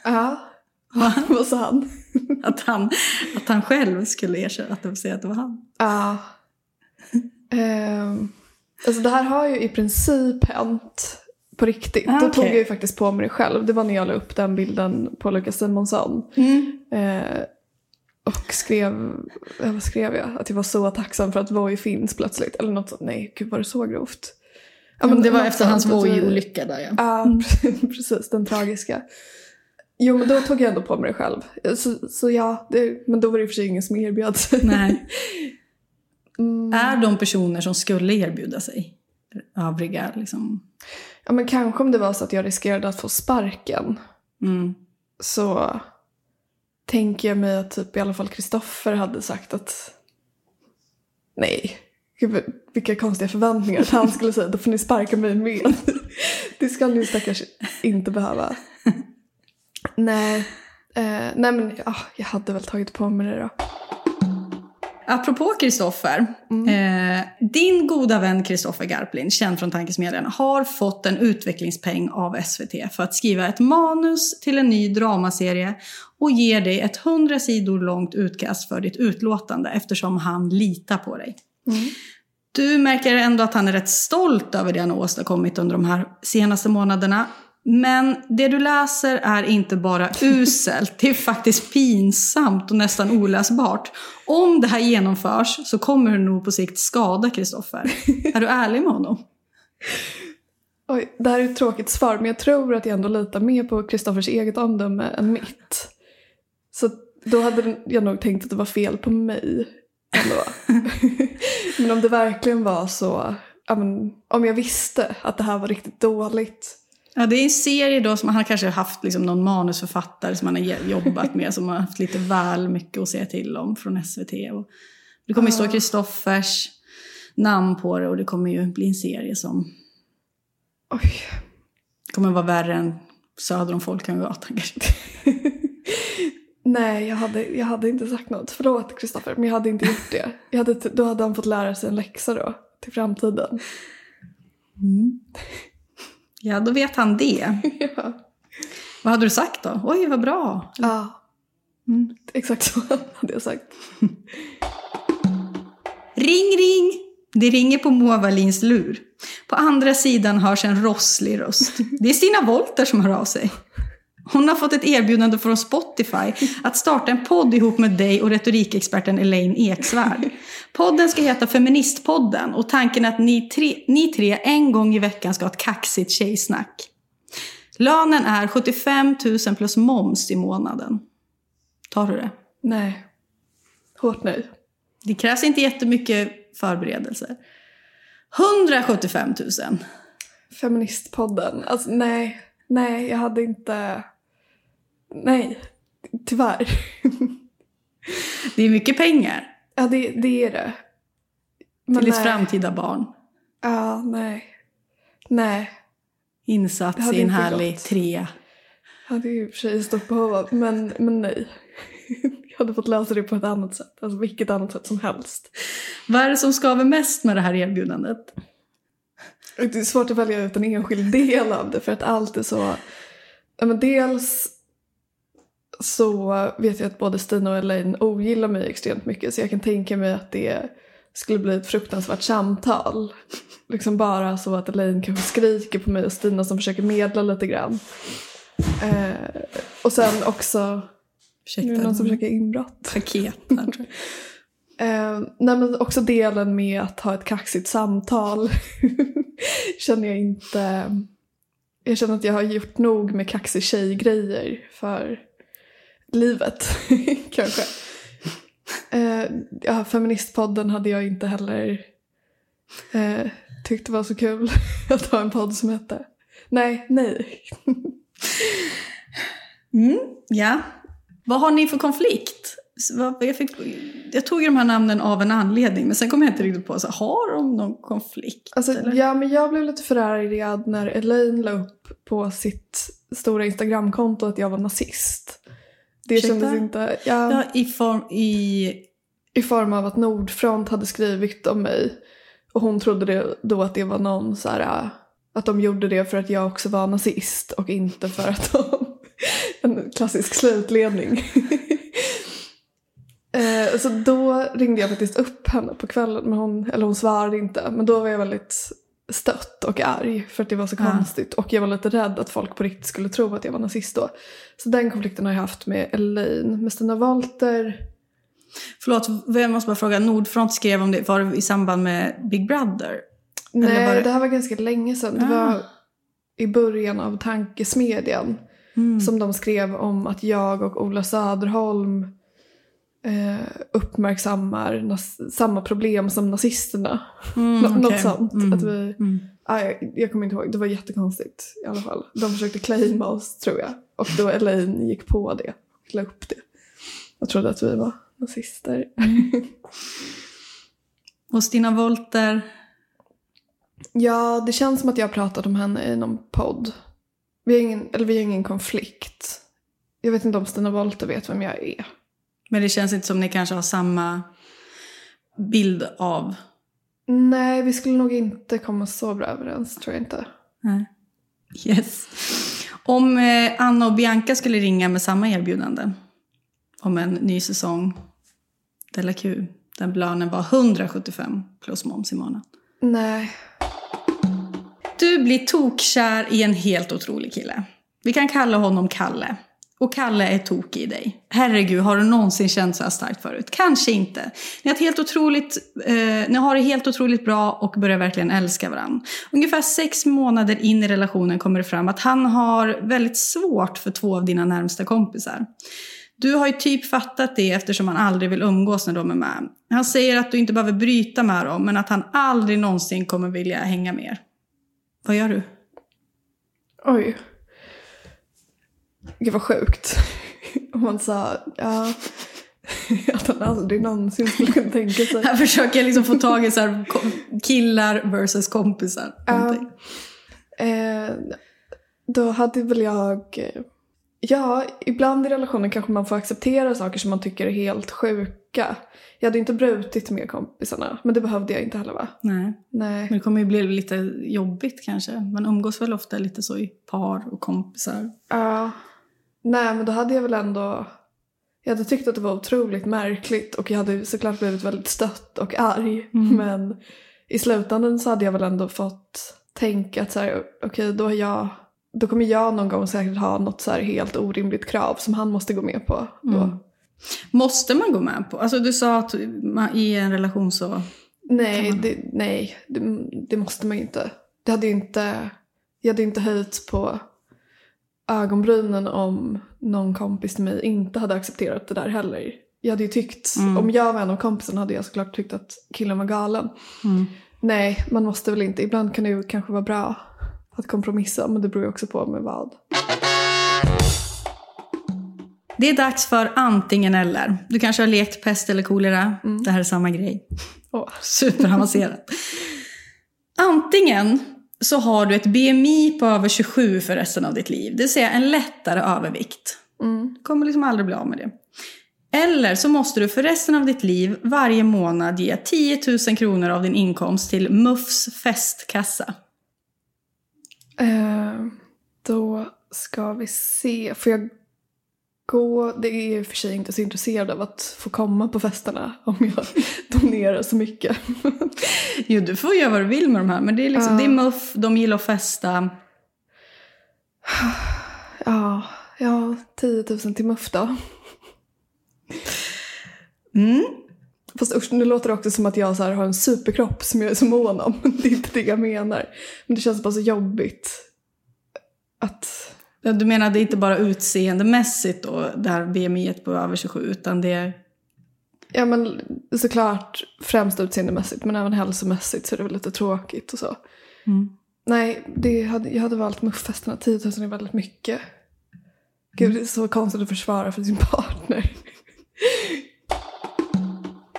ja. Vad sa han? Att han, att han själv skulle erkänna att de säger att det var han. Ja. Ehm, alltså det här har ju i princip hänt på riktigt. Ah, Då tog jag ju faktiskt på mig det själv. Det var när jag la upp den bilden på Lukas Simonsson. Eh, och skrev, vad skrev jag? Att jag var så tacksam för att Voi finns plötsligt. Eller något sånt. Nej, gud var det så grovt? Ja, men det var efter hans Voi-olycka där ja. Ja, precis. Den tragiska. Jo, men då tog jag ändå på mig det själv. Så, så ja, det, men då var det i och för sig ingen som erbjöd sig. Nej. Mm. Är de personer som skulle erbjuda sig övriga liksom? Ja, men kanske om det var så att jag riskerade att få sparken. Mm. Så tänker jag mig att typ i alla fall Kristoffer hade sagt att nej. Gud, vilka konstiga förväntningar att han skulle säga då får ni sparka mig med. Det ska ni stackars inte behöva. Nej, eh, nej men ah, jag hade väl tagit på mig det då. Apropå Kristoffer. Eh, din goda vän Kristoffer Garplind, känd från Tankesmedjan, har fått en utvecklingspeng av SVT för att skriva ett manus till en ny dramaserie och ger dig ett 100 sidor långt utkast för ditt utlåtande eftersom han litar på dig. Du märker ändå att han är rätt stolt över det han har åstadkommit under de här senaste månaderna. Men det du läser är inte bara uselt, det är faktiskt pinsamt och nästan oläsbart. Om det här genomförs så kommer det nog på sikt skada Kristoffer. Är du ärlig med honom? Oj, det här är ett tråkigt svar men jag tror att jag ändå litar mer på Kristoffers eget omdöme än mitt. Så då hade jag nog tänkt att det var fel på mig ändå. men om det verkligen var så, ja, men, om jag visste att det här var riktigt dåligt. Ja, det är en serie då som han har kanske haft liksom någon manusförfattare som han har jobbat med som har haft lite väl mycket att säga till om från SVT. Och det kommer ju stå Kristoffers namn på det och det kommer ju bli en serie som Oj. kommer vara värre än Söder om Folkungagatan kanske. Nej, jag hade, jag hade inte sagt något. Förlåt Kristoffer, men jag hade inte gjort det. Jag hade, då hade han fått lära sig en läxa då, till framtiden. Ja, då vet han det. ja. Vad hade du sagt då? Oj, vad bra. ja. Exakt så hade jag sagt. Ring, ring! Det ringer på Moa Wallins lur. På andra sidan hörs en rosslig röst. Det är Stina Wolter som hör av sig. Hon har fått ett erbjudande från Spotify att starta en podd ihop med dig och retorikexperten Elaine Eksvärd. Podden ska heta Feministpodden och tanken är att ni tre, ni tre en gång i veckan ska ha ett kaxigt tjejsnack. Lönen är 75 000 plus moms i månaden. Tar du det? Nej. Hårt nej. Det krävs inte jättemycket förberedelser. 175 000. Feministpodden. Alltså nej. Nej, jag hade inte... Nej. Tyvärr. Det är mycket pengar ja, det, det är det. Men till nej. framtida barn. Ja, nej. Nej. Det Insats i en härlig gått. trea. Jag hade ju i och för sig stort behov men, men nej. Jag hade fått lösa det på ett annat sätt. Alltså vilket annat sätt som helst. Vad är det som skaver mest med det här erbjudandet? Det är svårt att välja ut en enskild del av det för att allt är så... Ja, men dels så vet jag att både Stina och Elaine ogillar mig extremt mycket så jag kan tänka mig att det skulle bli ett fruktansvärt samtal. Liksom bara så att Elaine kanske skriker på mig och Stina som försöker medla lite grann. Eh, och sen också... Nu är det Ursäkta, någon som försöker inbrott. paket. Eh, nej men också delen med att ha ett kaxigt samtal känner jag inte... Jag känner att jag har gjort nog med kaxig tjejgrejer för livet, kanske. Eh, ja, feministpodden hade jag inte heller eh, tyckt det var så kul att ha en podd som hette. Nej, nej. Mm, ja. Vad har ni för konflikt? Jag, fick, jag tog de här namnen av en anledning, men sen kom jag inte riktigt på, så har de någon konflikt? Alltså, ja, men jag blev lite förargad när Elaine la upp på sitt stora Instagramkonto att jag var nazist. Det Ursäkta? kändes inte... Ja, Ja, i form, i... I form av att Nordfront hade skrivit om mig. Och hon trodde det, då att det var någon så här... äh, Att de gjorde det för att jag också var nazist och inte för att de... En klassisk slutledning. Eh, så då ringde jag faktiskt upp henne på kvällen, men hon, eller hon svarade inte. Men då var jag väldigt stött och arg för att det var så Ja. konstigt. Och jag var lite rädd att folk på riktigt skulle tro att jag var nazist då. Så den konflikten har jag haft med Elaine. Med Stina Walter Förlåt, jag måste bara fråga. Nordfront skrev om det, var det i samband med Big Brother? Nej, det- det... här var ganska länge sedan. Det Ah. var i början av Tankesmedjan Mm. som de skrev om att jag och Ola Söderholm eh, uppmärksammar samma problem som nazisterna. Mm, Nå- Något sånt. Mm. Att vi, Mm. ah, jag, jag kommer inte ihåg, det var jättekonstigt i alla fall. De försökte claima oss tror jag. Och då Elaine gick på det och la upp det. Jag trodde att vi var nazister. Och Stina Wolter? Ja, det känns som att jag har pratat om henne i någon podd. Vi har ingen, eller vi har ingen konflikt. Jag vet inte om Stina Wollter vet vem jag är. Men det känns inte som ni kanske har samma bild av... Nej, vi skulle nog inte komma så bra överens, tror jag inte. Nej. Yes. Om eh, Anna och Bianca skulle ringa med samma erbjudande om en ny säsong Della Q, där lönen var 175 plus moms i månaden. Nej. Du blir tokkär i en helt otrolig kille. Vi kan kalla honom Kalle. Och Kalle är tokig i dig. Herregud, har du någonsin känt så här starkt förut? Kanske inte. Ni har, helt otroligt, eh, ni har det helt otroligt bra och börjar verkligen älska varandra. Ungefär sex månader in i relationen kommer det fram att han har väldigt svårt för två av dina närmsta kompisar. Du har ju typ fattat det eftersom han aldrig vill umgås när de är med. Han säger att du inte behöver bryta med dem, men att han aldrig någonsin kommer vilja hänga mer. Vad gör du? Oj. Gud vad sjukt. Om man sa, ja. Att han aldrig någonsin skulle kunna tänka sig. Här försöker jag liksom få tag i så här killar versus kompisar. någonting. Eh, då hade väl jag... Ja, ibland i relationen kanske man får acceptera saker som man tycker är helt sjuka. Jag hade inte brutit med kompisarna, men det behövde jag inte heller va? Nej, Nej. men det kommer ju bli lite jobbigt kanske. Man umgås väl ofta lite så i par och kompisar. Ja. Nej, men då hade jag väl ändå... Jag hade tyckt att det var otroligt märkligt och jag hade såklart blivit väldigt stött och arg. Men i slutändan så hade jag väl ändå fått tänka att så här, okej, då, jag, då kommer jag någon gång säkert ha något så helt orimligt krav som han måste gå med på. Då. Mm. Måste man gå med på? Alltså du sa att man, i en relation så... Nej, man- det, nej det, det måste man ju inte. Det hade ju inte... Jag hade inte höjt på ögonbrynen om någon kompis till mig inte hade accepterat det där heller. Jag hade ju tyckt, Mm. om jag var en av kompisarna hade jag såklart tyckt att killen var galen. Mm. Nej, man måste väl inte. Ibland kan det ju kanske vara bra att kompromissa, men det beror ju också på med vad. Det är dags för antingen eller. Du kanske har lekt pest eller kolera. Det här är samma grej. Åh. Superavancerat. Antingen så har du ett BMI på över 27 för resten av ditt liv. Det vill säga en lättare övervikt. Mm. Du kommer liksom aldrig bli av med det. Eller så måste du för resten av ditt liv varje månad ge 10 000 kronor av din inkomst till MUFs festkassa. Eh, då ska vi se. Får jag gå? Det är för sig inte så intresserad av att få komma på festerna om jag donerar så mycket. Jo, du får göra vad du vill med de här. Men det är, liksom, Ja. det är MUF, de gillar att festa. ja, ja, 10 000 till MUF då. Mm. Fast usch, nu låter det också som att jag så har en superkropp som jag är så mån om. Det är inte det jag menar. Men det känns bara så jobbigt. Att... Ja, Du menar det är inte bara utseendemässigt då, det här BMI på över 27, utan det är... Ja men såklart främst utseendemässigt men även hälsomässigt så är det väl lite tråkigt och så. Mm. Nej, det hade, jag hade valt MUF-festerna. 10 000 är väldigt mycket. Gud, det är så konstigt att försvara för sin partner.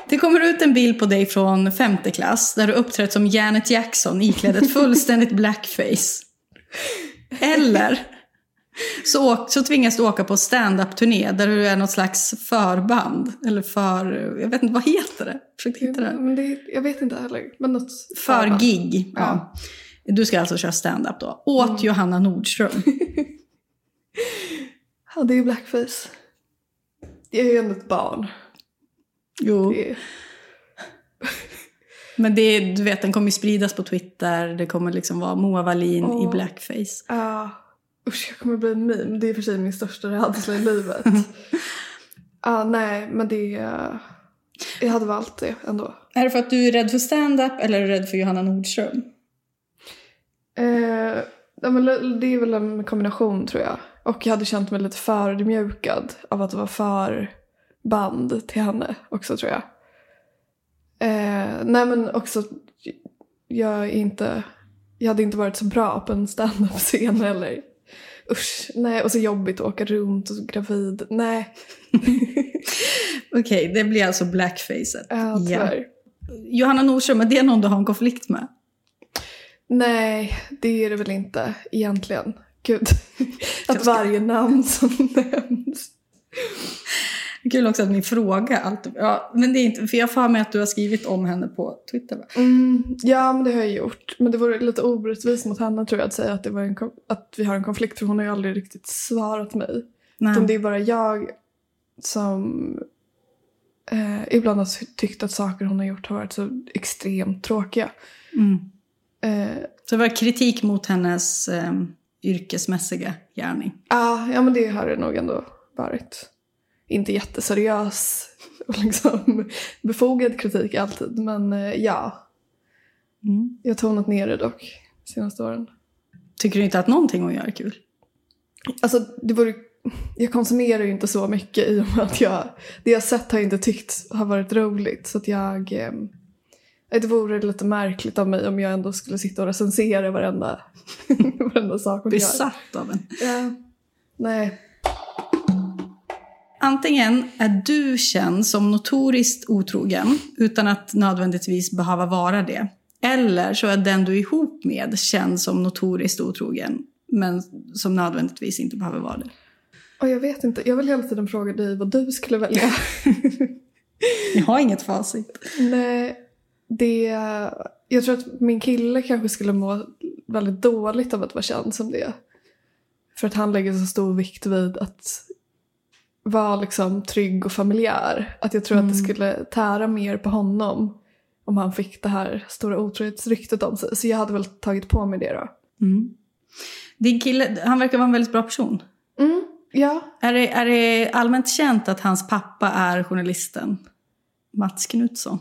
Det kommer ut en bild på dig från femte klass där du uppträtt som Janet Jackson iklädd ett fullständigt blackface. Eller så, så tvingas du åka på stand-up-turné där du är något slags förband. Eller för, jag vet inte, vad heter det? Försök hitta det. Men det, jag vet inte heller. Men något För gig. Ja. Ja. Du ska alltså köra stand-up då. Åt Johanna Nordström. Ja, det är ju blackface. Jag är ju ändå ett barn. Jo. Det är, Men det, du vet, den kommer ju spridas på Twitter. Det kommer liksom vara Moa Wallin i Åh. blackface. ja, usch, jag kommer bli en meme. Det är för sig min största rädsla i livet. Ja, nej, men det. Jag hade valt det ändå. Är det för att du är rädd för stand-up eller är du rädd för Johanna Nordström? Eh, det är väl en kombination tror jag. Och jag hade känt mig lite förödmjukad av att vara för band till henne också tror jag. Eh, nej men också, jag är inte, jag hade inte varit så bra på en standup-scen heller. Usch, nej och så jobbigt att åka runt och så gravid, nej. Okej, det blir alltså blackfacet. Ja, tyvärr. Johanna Nordström, är det någon du har en konflikt med? Nej, det är det väl inte egentligen. Gud, att varje namn som nämns. Kul också att min fråga alltid... Ja, men det är inte... För jag får mig att du har skrivit om henne på Twitter, va? Mm, ja, men det har jag gjort. Men det vore lite orättvist mot henne tror jag att säga att, det var en, att vi har en konflikt för hon har ju aldrig riktigt svarat mig. Nej. Utan det är bara jag som eh, ibland har tyckt att saker hon har gjort har varit så extremt tråkiga. Mm. Eh, Så det var kritik mot hennes eh, yrkesmässiga gärning. Ja, ja men det har det nog ändå varit. Inte jätteseriös och liksom befogad kritik alltid, men eh, ja. Mm. Jag har tonat ner det dock senaste åren. Tycker du inte att någonting hon gör är kul? Alltså, det vore, jag konsumerar ju inte så mycket i och med att jag, det jag sett har jag inte tyckt har varit roligt. Så att jag, eh, det vore lite märkligt av mig om jag ändå skulle sitta och recensera varenda, varenda sak hon gör. Besatt av en. Ja, nej. Antingen är du känd som notoriskt otrogen utan att nödvändigtvis behöva vara det. Eller så är den du är ihop med känd som notoriskt otrogen men som nödvändigtvis inte behöver vara det. Och jag vet inte, jag vill hela tiden fråga dig vad du skulle välja. Jag har inget facit. Nej, det... Jag tror att min kille kanske skulle må väldigt dåligt av att vara känd som det. För att han lägger så stor vikt vid att vara liksom trygg och familjär. Att jag tror att det skulle tära mer på honom om han fick det här stora otrohetsryktet om sig. Så jag hade väl tagit på mig det då. Mm. Din kille, han verkar vara en väldigt bra person. Mm, ja. Är det, är det allmänt känt att hans pappa är journalisten Mats Knutsson?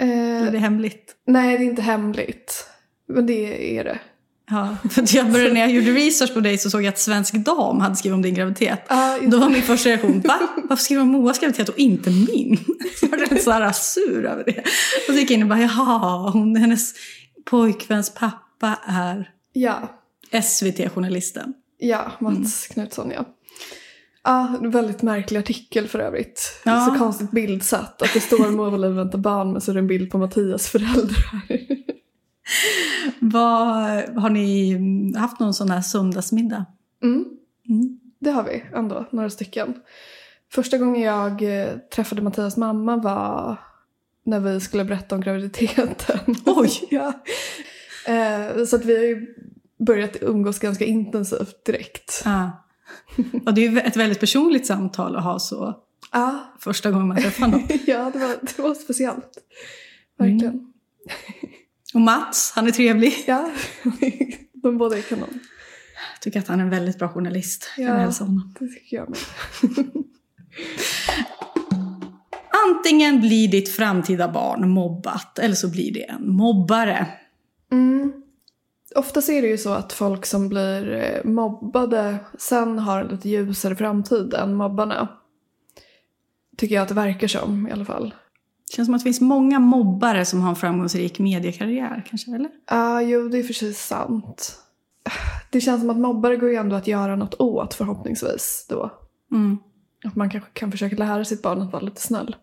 Eller är Eh, det hemligt? nej, det är inte hemligt. Men det är det. Ja, för att jag började, när jag gjorde research på dig så såg jag att Svensk Dam hade skrivit om din graviditet. Just Då var min första reaktion, va? Varför skriver de Moas graviditet och inte min? Så jag blev så här sur över det. Och så gick jag in och bara, jaha, hon, hennes pojkväns pappa är Ja. SVT-journalisten. Ja, Mats Knutsson ja. Ja, en väldigt märklig artikel för övrigt. Ja. Så konstigt bildsatt. Att det står Moa Wallin väntar barn men så är det en bild på Mattias föräldrar. Vad, har ni haft någon sån här söndagsmiddag? Mm, Mm. det har vi ändå, några stycken. Första gången jag eh, träffade Mattias mamma var när vi skulle berätta om graviditeten. Oj! ja. Eh, så att vi har ju börjat umgås ganska intensivt direkt. Ja. Och det är ju ett väldigt personligt samtal att ha så Ja, första gången man träffar någon. ja det, var, det var speciellt. Verkligen. Och Mats, han är trevlig. Ja, de båda är kanon. Jag tycker att han är en väldigt bra journalist. Jag Ja. vill hälsa honom. Det tycker jag med. Antingen blir ditt framtida barn mobbat eller så blir det en mobbare. Mm. Ofta är det ju så att folk som blir eh, mobbade sen har en lite ljusare framtid än mobbarna. Tycker jag att det verkar som i alla fall. Det känns som att det finns många mobbare som har en framgångsrik mediekarriär kanske, eller? Ja, jo det är för sig sant. Det känns som att mobbare går ju ändå att göra något åt förhoppningsvis då. Mm. Att man kanske kan försöka lära sitt barn att vara lite snäll.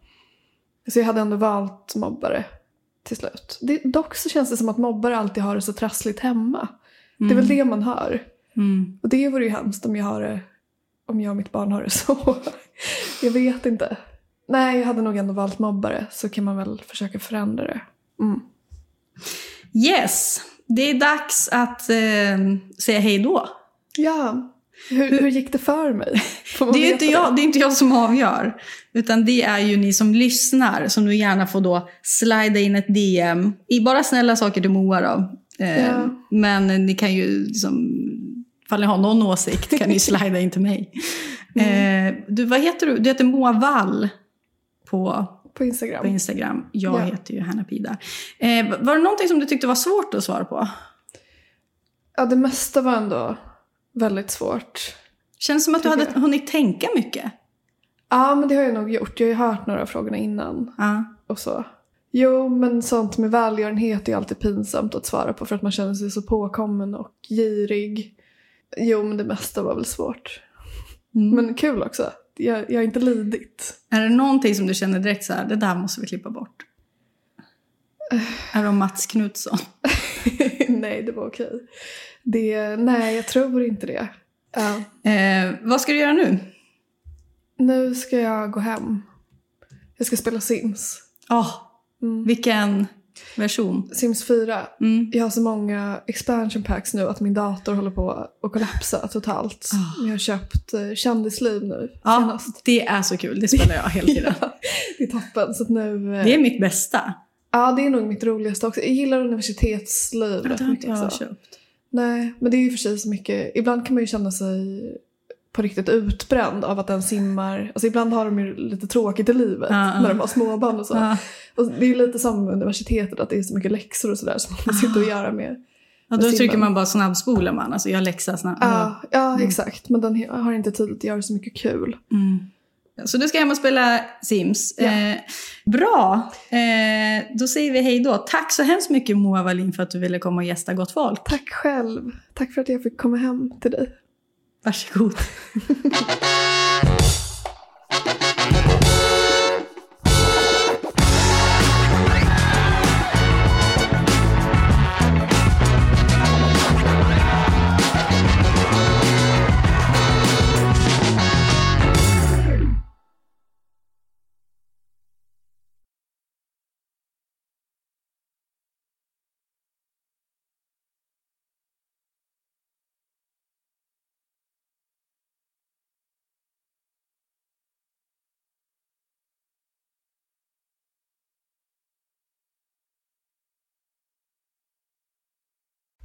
Så jag hade ändå valt mobbare till slut. Det, dock så känns det som att mobbare alltid har det så trassligt hemma. Det är väl det man hör. Mm. Och det vore ju hemskt om jag, har det, om jag och mitt barn har det så. jag vet inte. Nej, jag hade nog ändå valt mobbare så kan man väl försöka förändra det. Mm. Yes, det är dags att eh, säga hej då. Ja, hur, hur gick det för mig? Det är, inte jag, det är inte jag som avgör. Utan det är ju ni som lyssnar som du gärna får då slida in ett DM. I bara snälla saker till Moa då. Eh, Ja. Men ni kan ju liksom, ifall ni har någon åsikt kan ni slida in till mig. Mm. Eh, du, vad heter du? Du heter Moa Wall på... på Instagram. på Instagram. Jag Ja. heter ju Hanna Pida. Eh, var det någonting som du tyckte var svårt att svara på? Ja, det mesta var ändå väldigt svårt. Känns som att du hade hunnit tänka mycket. Ja, men det har jag nog gjort. Jag har ju hört några av frågorna innan Ja. och så. Jo, men sånt med välgörenhet är alltid pinsamt att svara på för att man känner sig så påkommen och girig. Jo, men det mesta var väl svårt. Mm. Men kul också. Jag, jag har inte lidit. Är det någonting som du känner direkt så här, det där måste vi klippa bort? Är det om Mats Knutsson? nej, det var okej. Det, nej, jag tror inte det. Ja. Eh, vad ska du göra nu? Nu ska jag gå hem. Jag ska spela Sims. Oh, Vilken version? Sims 4. Mm. Jag har så många expansion packs nu att min dator håller på att kollapsa totalt. Ah. Jag har köpt eh, kändisliv nu Ja, senast. det är så kul. Det spelar jag hela tiden. Det är toppen. Så nu, eh, Det är mitt bästa. Ja, det är nog mitt roligaste också. Jag gillar universitetsliv Det har inte jag också. köpt. Nej, men det är ju för sig så mycket. Ibland kan man ju känna sig på riktigt utbränd av att den simmar. Alltså ibland har de ju lite tråkigt i livet Ja, ja. när de har småbarn och så. Ja. Och det är ju lite som universitetet att det är så mycket läxor och sådär som man Ah. sitter och göra med. Ja, då Med trycker simmen. man bara snabbspolar man. Alltså jag läxar snabbt. Ja, ja Mm. exakt. Men den har inte tid att göra så mycket kul. Mm. Så du ska hem och spela Sims. Ja. Eh, bra, eh, då säger vi hej då. Tack så hemskt mycket Moa Wallin för att du ville komma och gästa Gott Folk. Tack själv. Tack för att jag fick komma hem till dig. Varsågod.